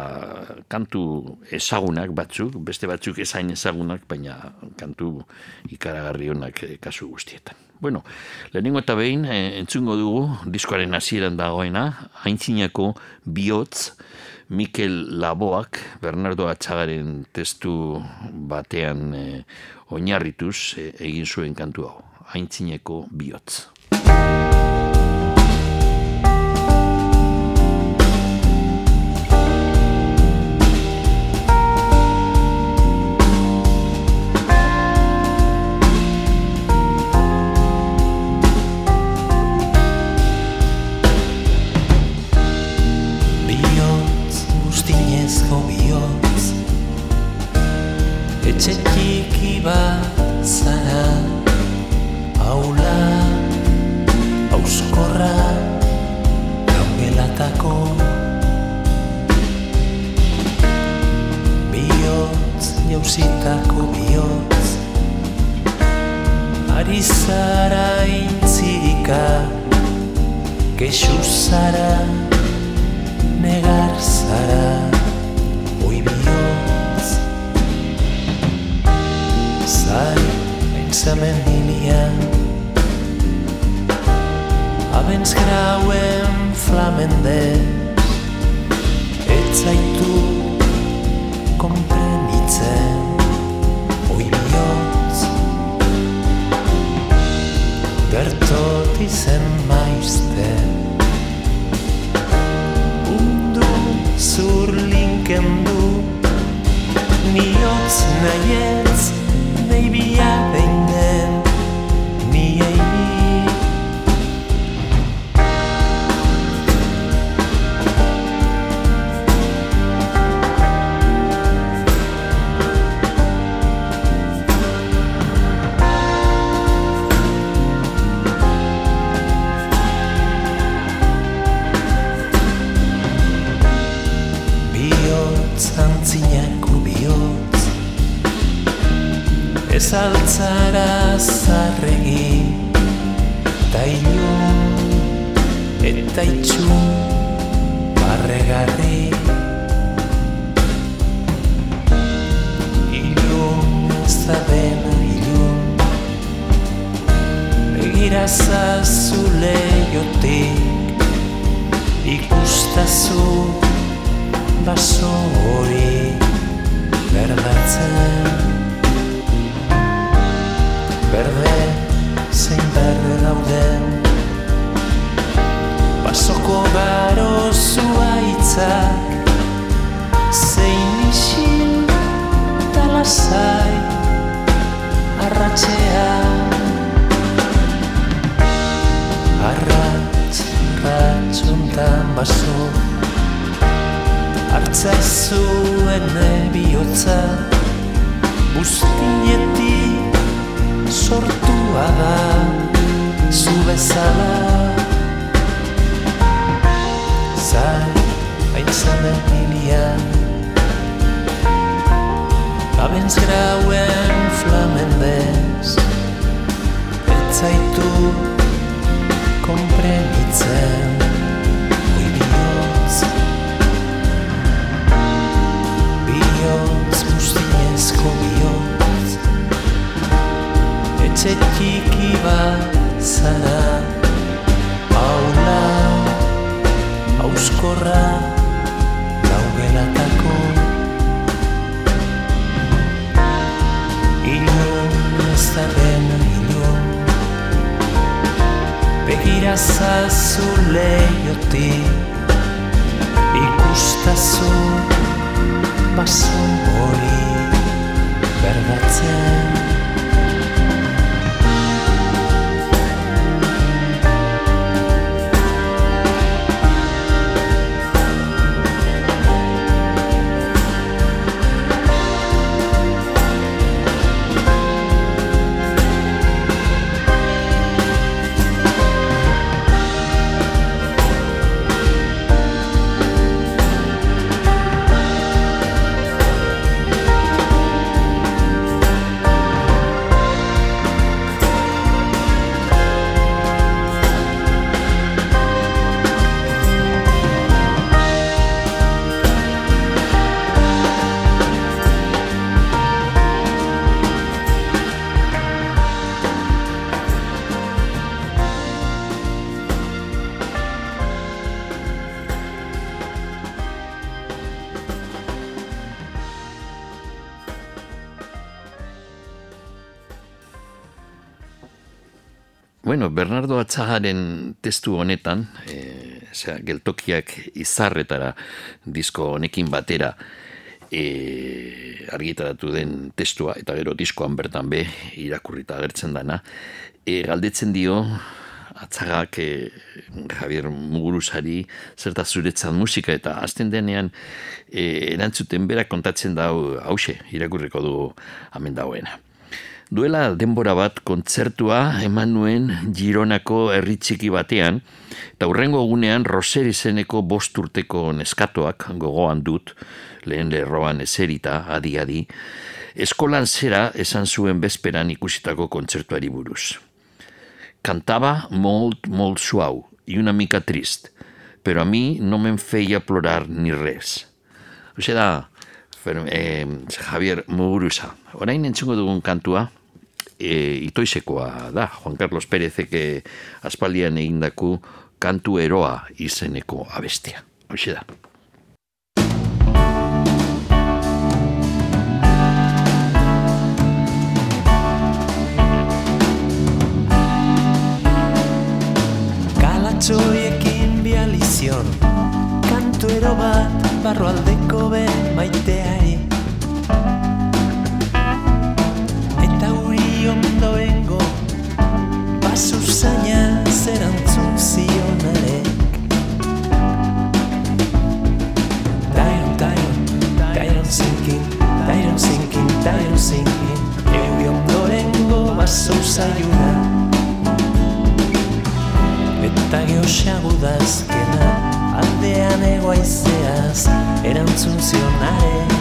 kantu ezagunak batzuk, beste batzuk ezain ezagunak, baina kantu ikaragarri honak e, kasu guztietan. Bueno, lehenengo eta behin, e, entzungo dugu, diskoaren hasieran dagoena, haintzinako bihotz, Mikel Laboak, Bernardo Atxagaren testu batean eh, oinarrituz eh, egin zuen kantu hau. Haintzineko. Bihotz, Bernardo Atzagaren testu honetan, e, zera, geltokiak izarretara disko honekin batera e, argitaratu den testua, eta gero diskoan bertan be irakurrita agertzen dana, e, galdetzen dio atzagak e, Javier Muguruzari zerta zuretzan musika eta azten denean e, erantzuten berak kontatzen dau hause irakurriko du hemen dauena. Duela denbora bat kontzertua eman nuen Gironako herri txiki batean, eta hurrengo egunean Roser izeneko bost urteko neskatoak gogoan dut, lehen lerroan eserita, adi-adi, eskolan zera esan zuen bezperan ikusitako kontzertuari buruz. Cantaba molt, molt suau y una mica trist, pero a mí no me feia plorar ni res. Hoxe da, Fer, eh, Javier Muguruza. Orain entzungo dugun kantua, e, itoizekoa da, Juan Carlos Pérezek aspaldian egindaku kantu eroa izeneko abestia. Hoxe da. Kalatxoiekin bializion Kantuero bat barroaldeko ben maiteari uri ondoengo Basu zaina zerantzun zionarek Tyron, Tyron, Tyron sinking, Tyron sinking, Tyron sinking. Euri ondorengo baso zaiuna Eta geosagu dazkena Aldean egoaizeaz Erantzun zionarek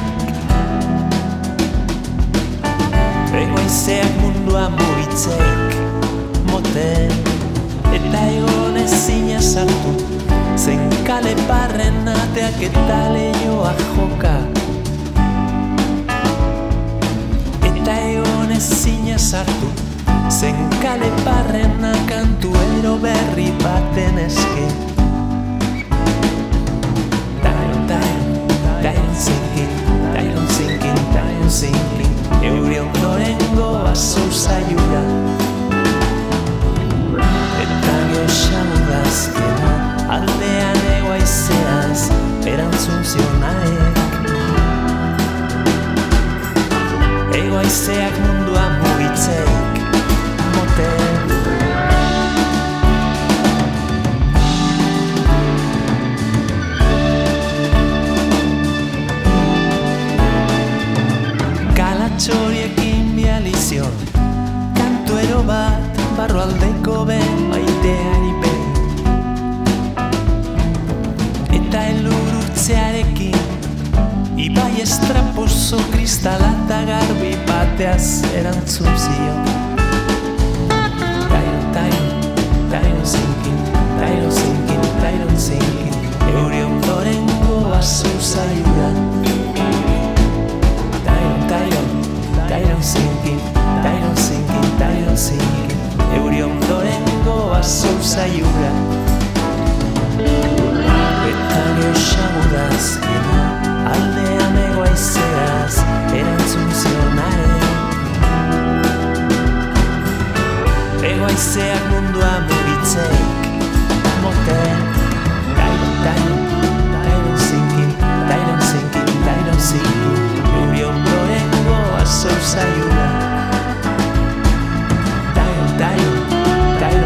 Egoaizeak mundua mugitzek Moten. Eta egon ezina sartu Zen kale parren ateak eta lehioa joka. Eta egon ezina sartu Zen kale parrena kantuero berri baten eske. Tyron, Tyron, Tyron sinking, Tyron sinking, Tyron sinking Euri ondorengo baso zaiura. Eta geosamu dazkena Aldean egoaizeaz Erantzun zionaek Egoaizeak mundua bat barroaldeko ben maiteari behin Eta elurutzearekin Ibai estraposo kristalata garbi bateaz erantzun zion Tyron, Tyron, Tyron sinking, Tyron sinking, Tyron sinking Euri ondorengo baso zaiura Tyron, Tyron, Tyron sinking, Tyron sinking, Tyron sinking Euri ondorengo baso zaiura Eta geosagu dazkena Aldean egoaizeaz Erantzun zionare Egoaizeak mundua mugitzeik Moten Tyron, Tyron sinking Tyron sinking, Tyron sinking Euri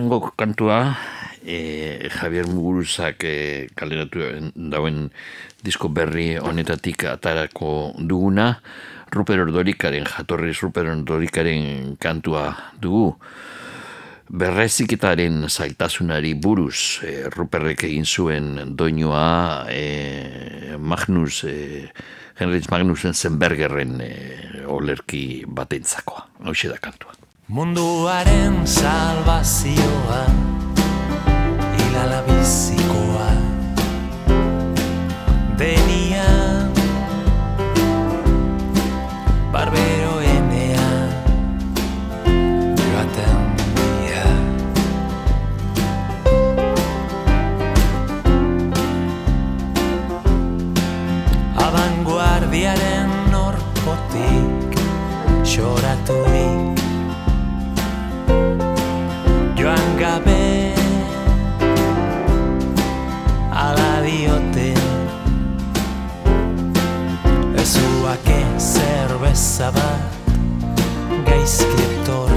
urrengo kantua e, Javier Muguruzak e, kaleratu dauen disko berri honetatik atarako duguna. Ruper Ordorikaren, jatorriz Ruper Ordorikaren kantua dugu. Berreziketaren zailtasunari buruz e, Ruperrek egin zuen doinua e, Magnus e, Heinrich Magnusen Zenbergerren e, olerki batentzakoa hau da kantua Munduaren salvazioa Hilala bizikoa. Denia ez zabat gaizki etor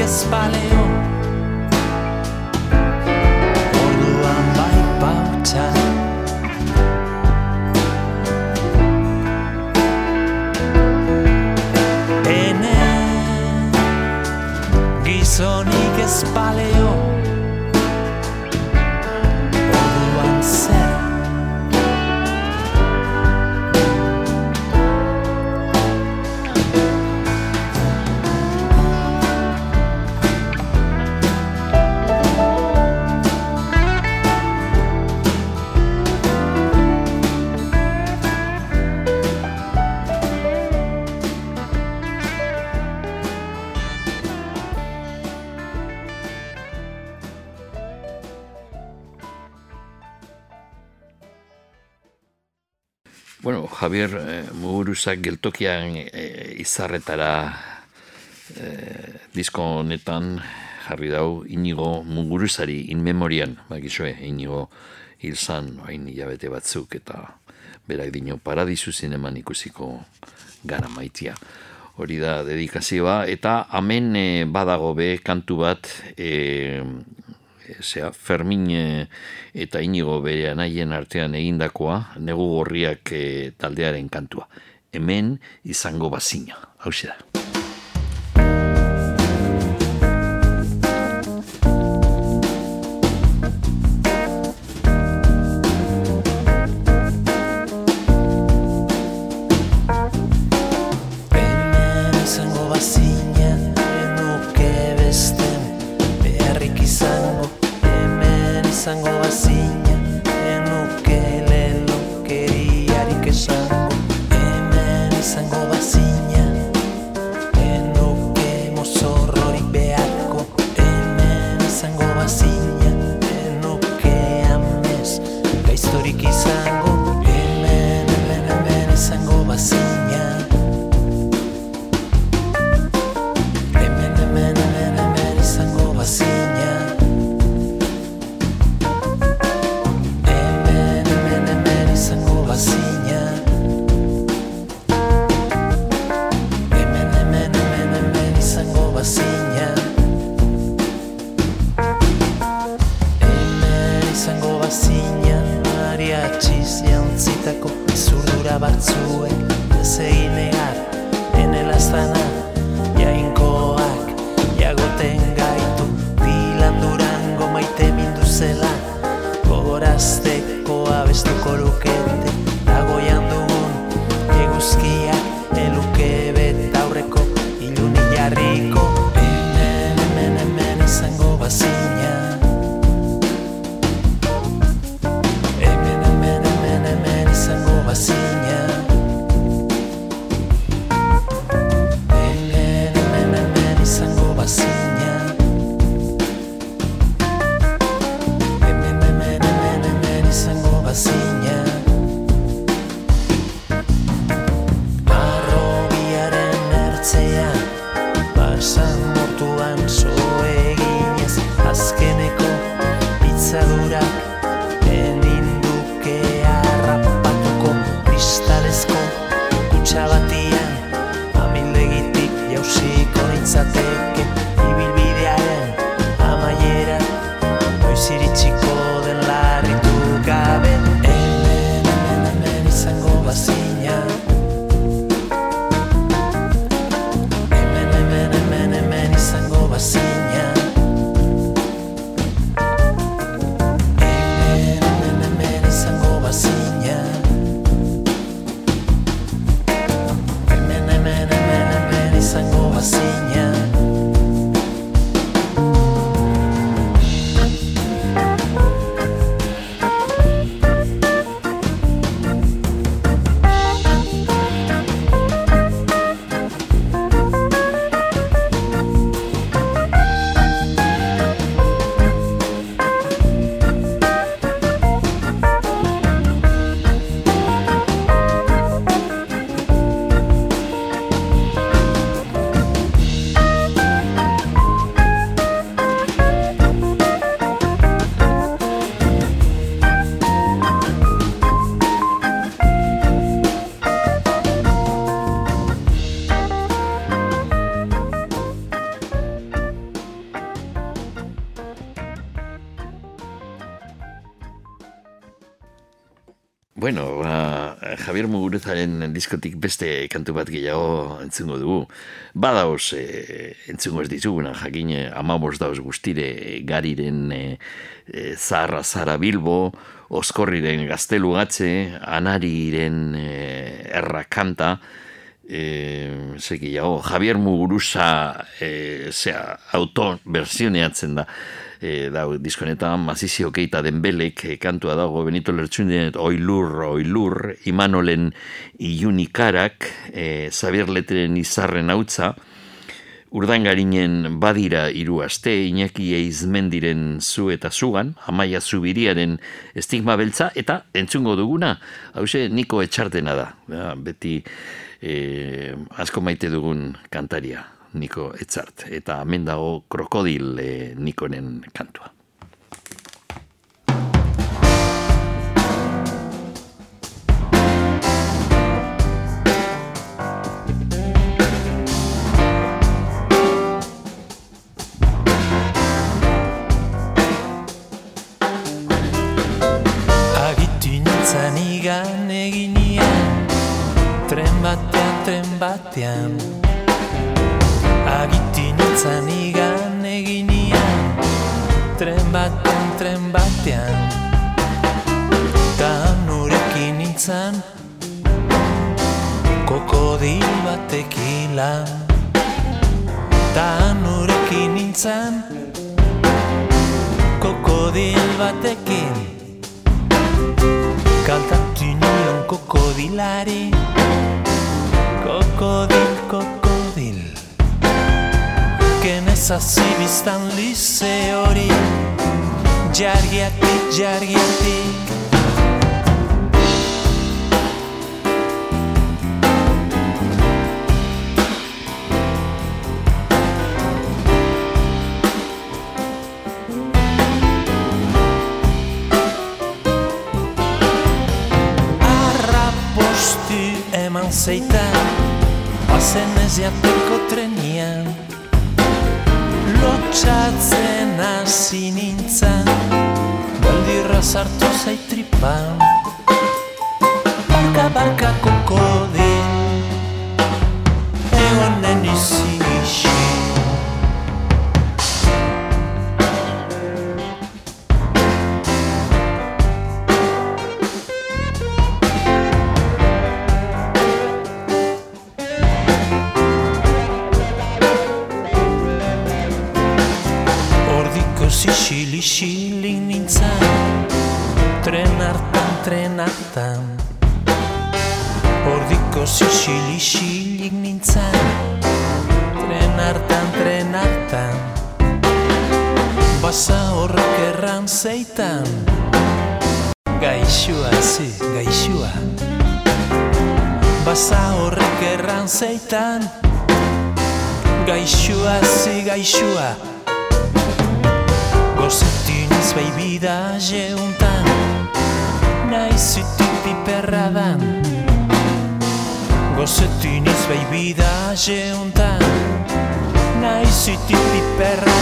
espalham Javier eh, Murusak geltokian e, izarretara e, disko honetan jarri dau inigo muguruzari in memorian, bakizue, inigo hilzan, hain hilabete batzuk eta berak dino paradizu zineman ikusiko gara maitia. Hori da dedikazioa, eta amen e, badago be kantu bat e, zea, Fermin eta Inigo bere anaien artean egindakoa, negu gorriak e, taldearen kantua. Hemen izango bazina. Hau da. Muguruzaren diskotik beste kantu bat gehiago entzungo dugu. Badauz, e, entzungo ez dizuguna, jakin amabos dauz guztire gariren e, e, Zarra Zara Bilbo, Oskorriren Gaztelu Gatze, Anariren e, Erra Kanta, e, ze gehiago, Javier Muguruza e, zea, autoversioneatzen da e, da, diskonetan mazizio keita denbelek e, kantua dago Benito Lertxundien oilur, oilur Imanolen iunikarak e, Xavier Leteren izarren hautza Urdangarinen badira hiru aste, Iñaki Eizmendiren zu eta zugan, Amaia Zubiriaren estigma beltza, eta entzungo duguna, hause niko etxartena da, beti e, asko maite dugun kantaria, niko etxart, eta hemen dago krokodil e, nikonen kantua. Kokodil batekin lan Ta nurekin nintzen Kokodil batekin. Kantatu nion kokodilari Kokodil, kokodil. Genezasi biztan lize hori Jargiatik, jargiatik zeitan Bazen ez jateko trenian. Lotxatzen hasi nintzen Baldirra sartu jeuntan Naiz zutik piperra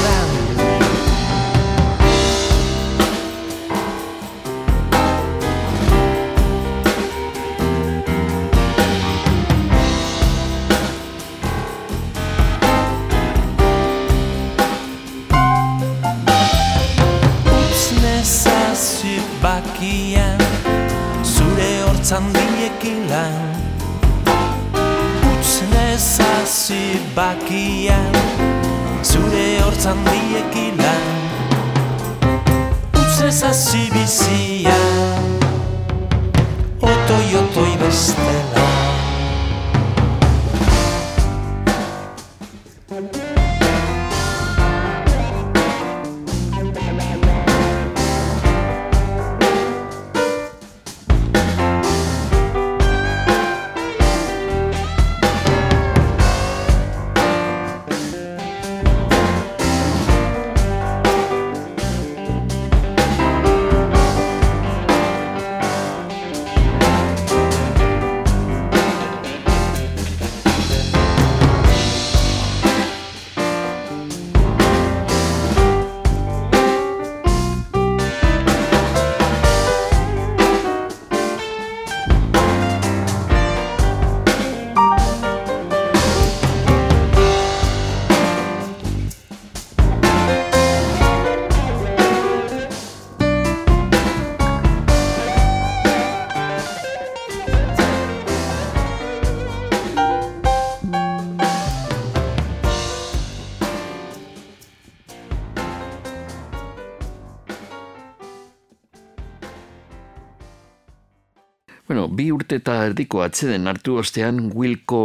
Bueno, bi urte eta erdiko atzeden hartu ostean Wilco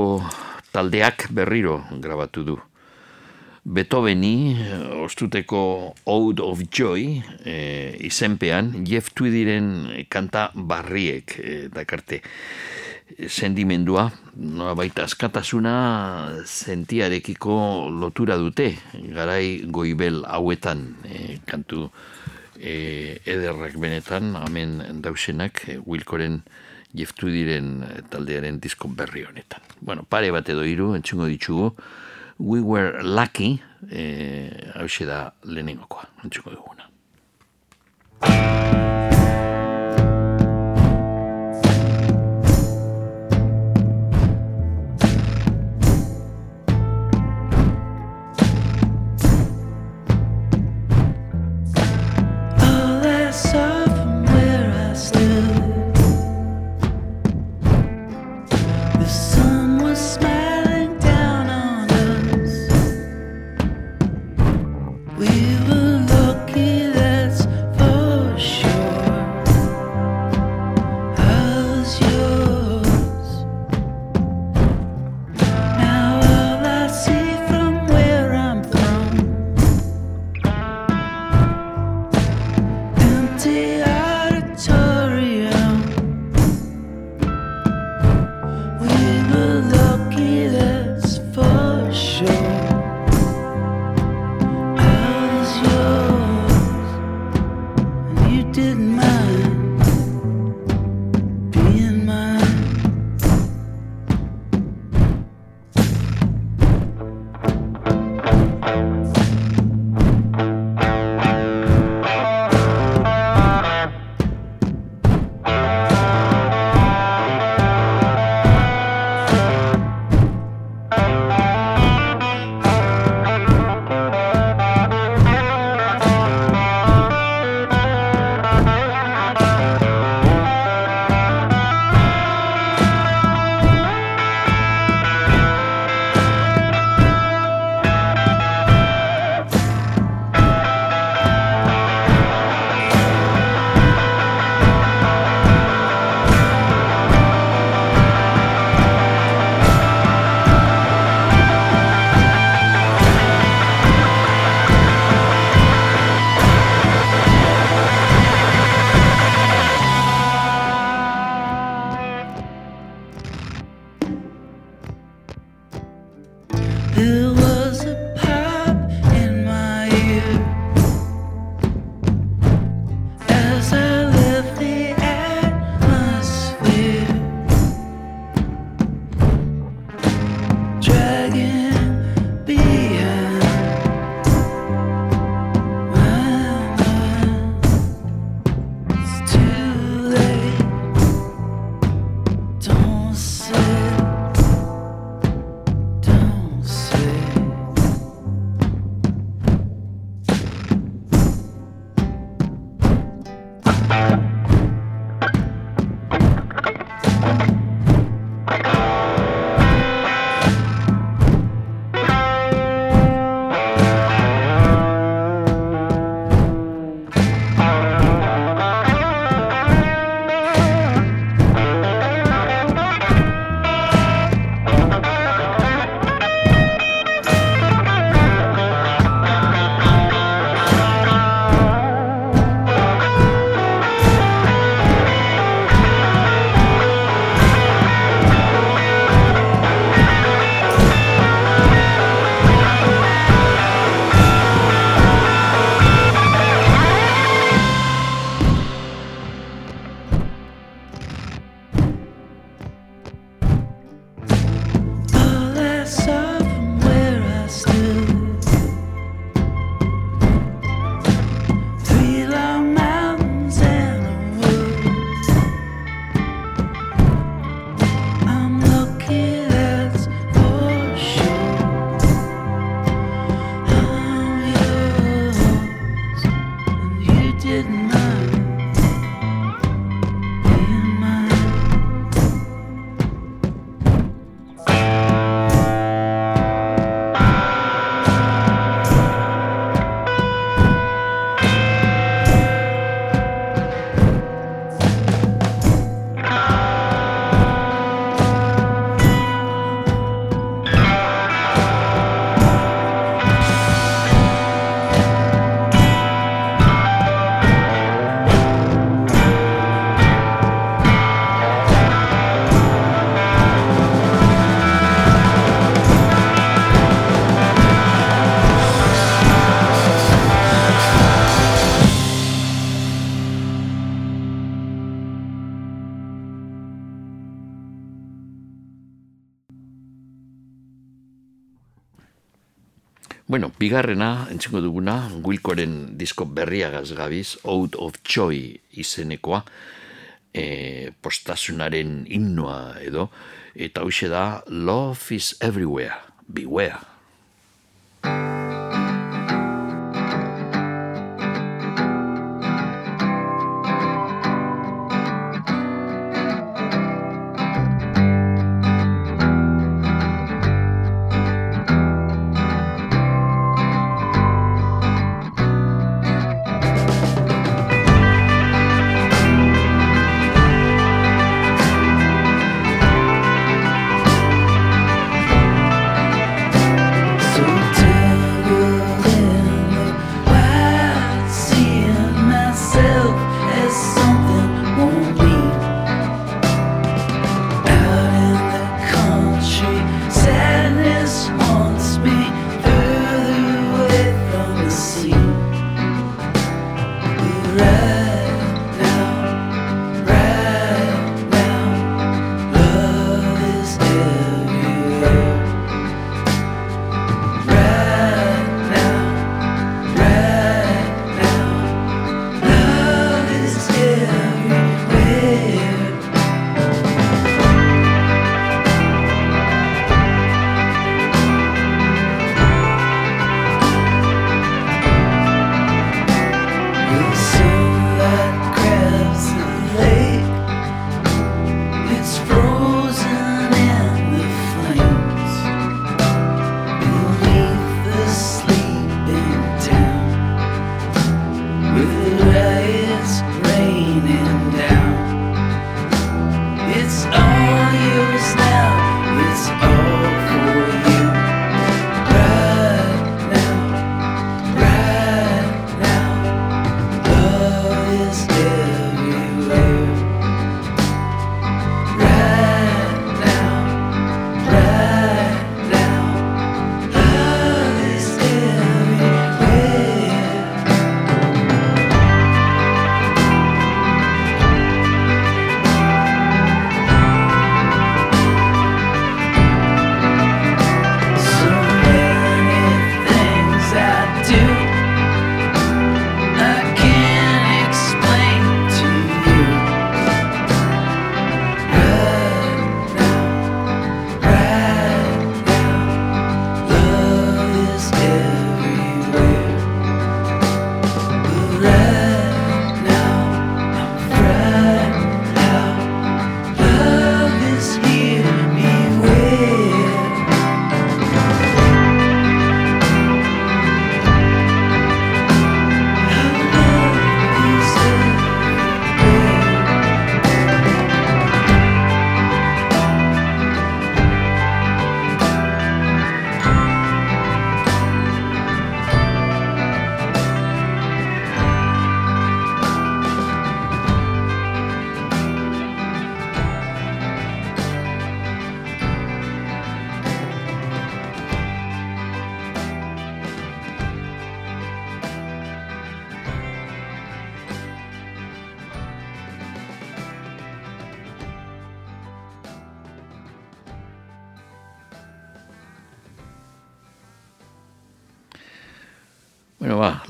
taldeak berriro grabatu du. Beethoveni, eh, ostuteko Ode of Joy, e, izenpean, Jeff Tweediren kanta barriek e, dakarte sendimendua, nola baita askatasuna sentiarekiko lotura dute, garai goibel hauetan e, kantu e, ederrak benetan, hemen dausenak, e, Wilkoren jeftu diren taldearen disko berri honetan. Bueno, pare bat edo hiru entzungo ditugu, We Were Lucky, e, hau da lehenengokoa, entzungo duguna. Bigarrena, entzengo duguna, Wilkoren disko berriagaz gabiz, Out of Joy izenekoa, e, postasunaren himnoa edo, eta hoxe da, Love is Everywhere, Beware.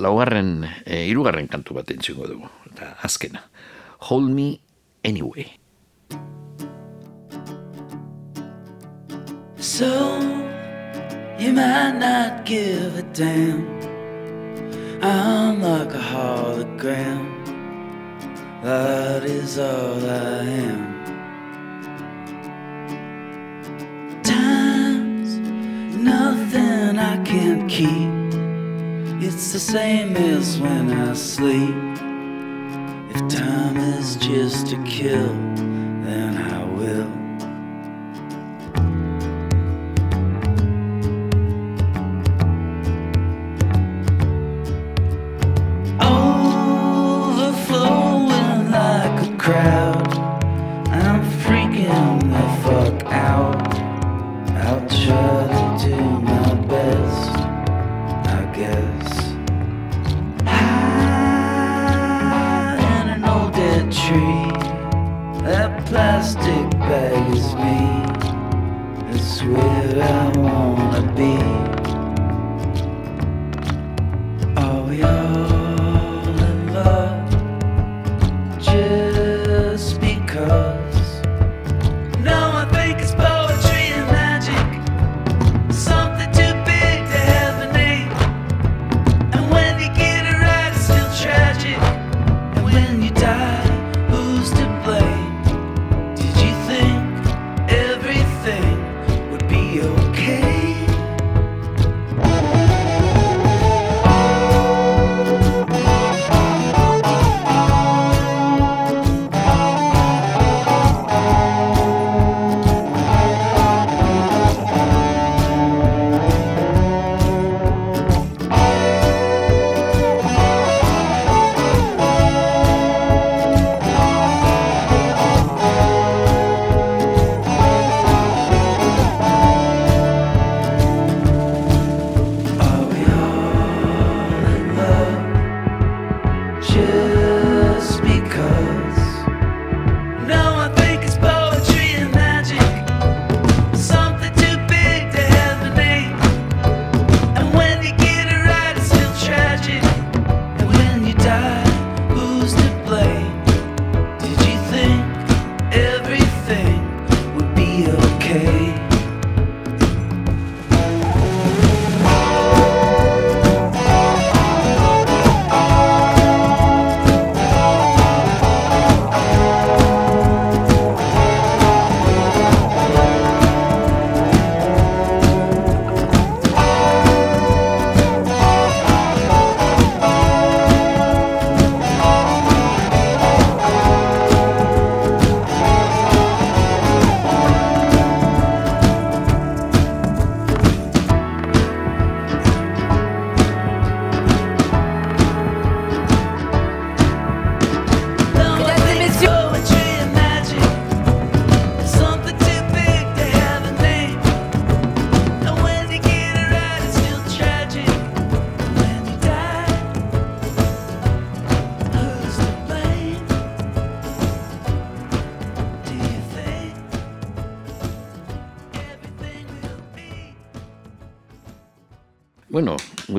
laugarren, eh, e, irugarren kantu bat entzungo dugu, eta azkena. Hold me anyway.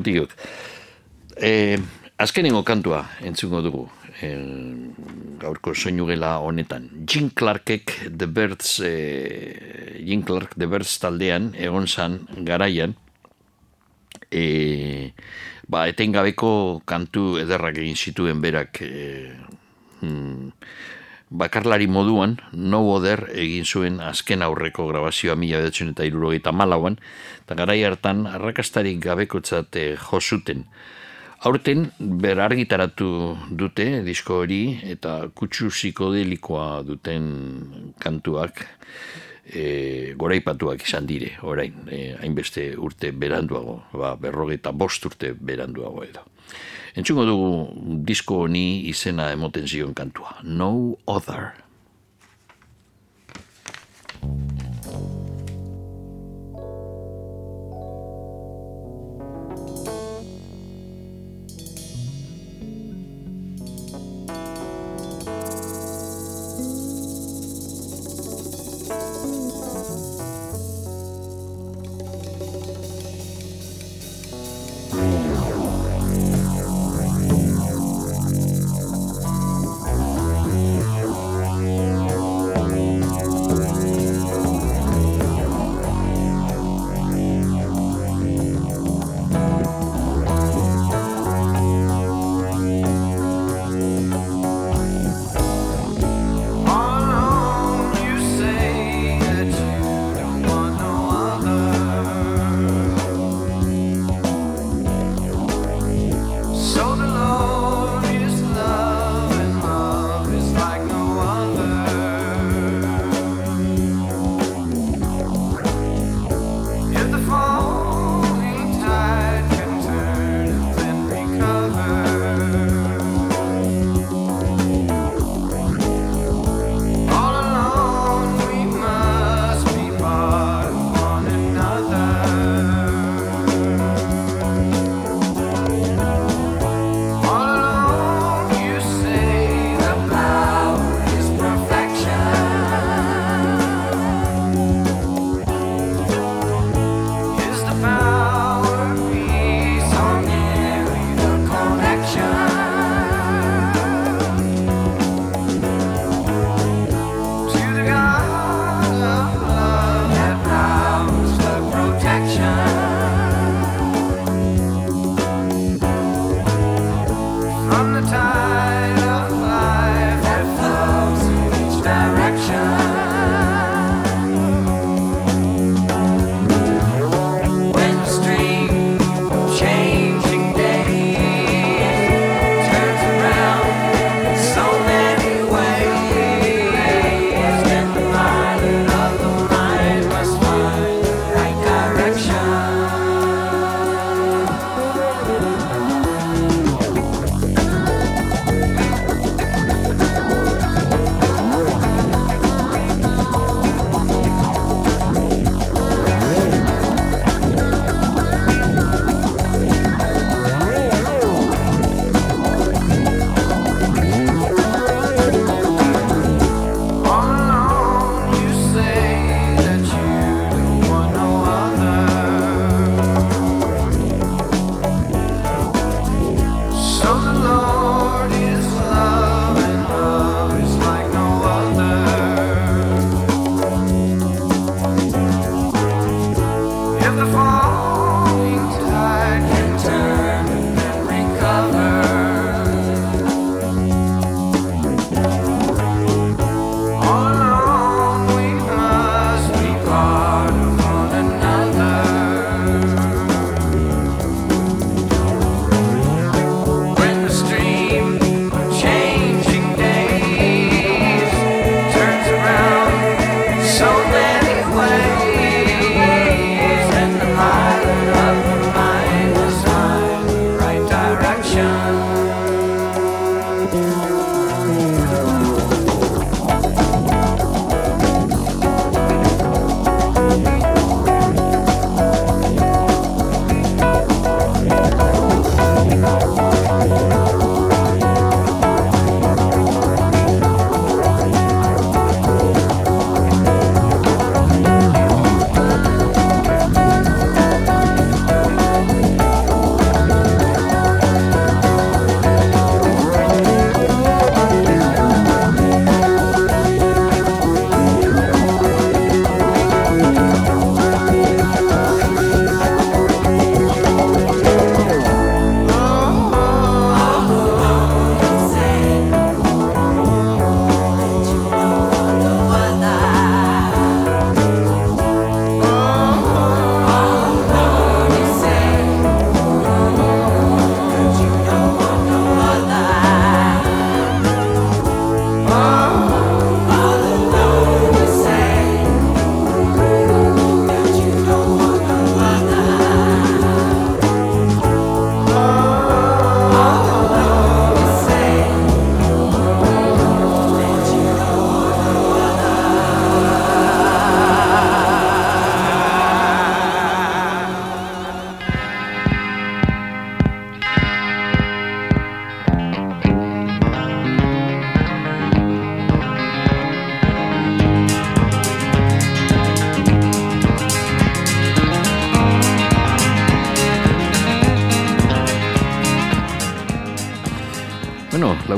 Bueno, mutilok. E, azkenengo kantua entzungo dugu. E, gaurko soinu gela honetan. Jim Clarkek The Birds, e, Jim Clark The Birds taldean egon zan garaian. E, ba, etengabeko kantu ederrak egin zituen berak e, mm, bakarlari moduan, No Other egin zuen azken aurreko grabazioa mila bederatzen eta irurogeita malauan, eta garai hartan arrakastarik gabekotzat eh, jo zuten. Aurten ber argitaratu dute disko hori eta kutsu psikodelikoa duten kantuak e, goraipatuak izan dire, orain, e, hainbeste urte beranduago, ba, berrogeita bost urte beranduago edo. Entzungo dugu disko honi izena emoten zion kantua. No Other.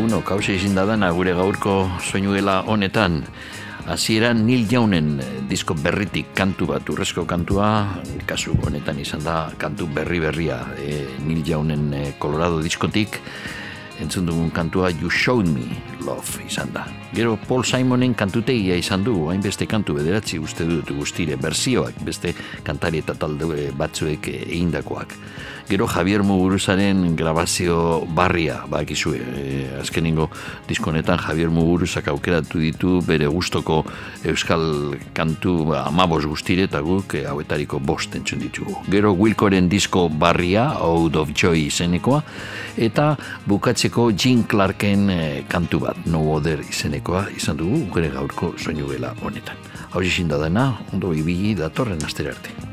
Bueno, kauze izin da dana gure gaurko soinuela honetan. Hasieran Neil Jaunen eh, disko berritik kantu bat, urrezko kantua, kasu honetan izan da kantu berri berria e, Neil Jaunen eh, Colorado diskotik, entzun dugun kantua You Showed Me Love izan da. Gero Paul Simonen kantutegia izan du, hainbeste kantu bederatzi uste dut guztire, berzioak, beste kantari eta talde batzuek egindakoak. Gero Javier Muguruzaren grabazio barria, bakizue, e, azkenengo diskonetan Javier Muguruzak aukeratu ditu bere gustoko euskal kantu amabos guztire eta guk e, hauetariko bost entzun ditugu. Gero Wilkoren disko barria, Out of Joy izenekoa, eta bukatzeko Jean Clarken e, kantu bat, No Other izenekoa izan dugu gure gaurko soinu gela honetan. Hau da dena, ondo ibili datorren astera arte.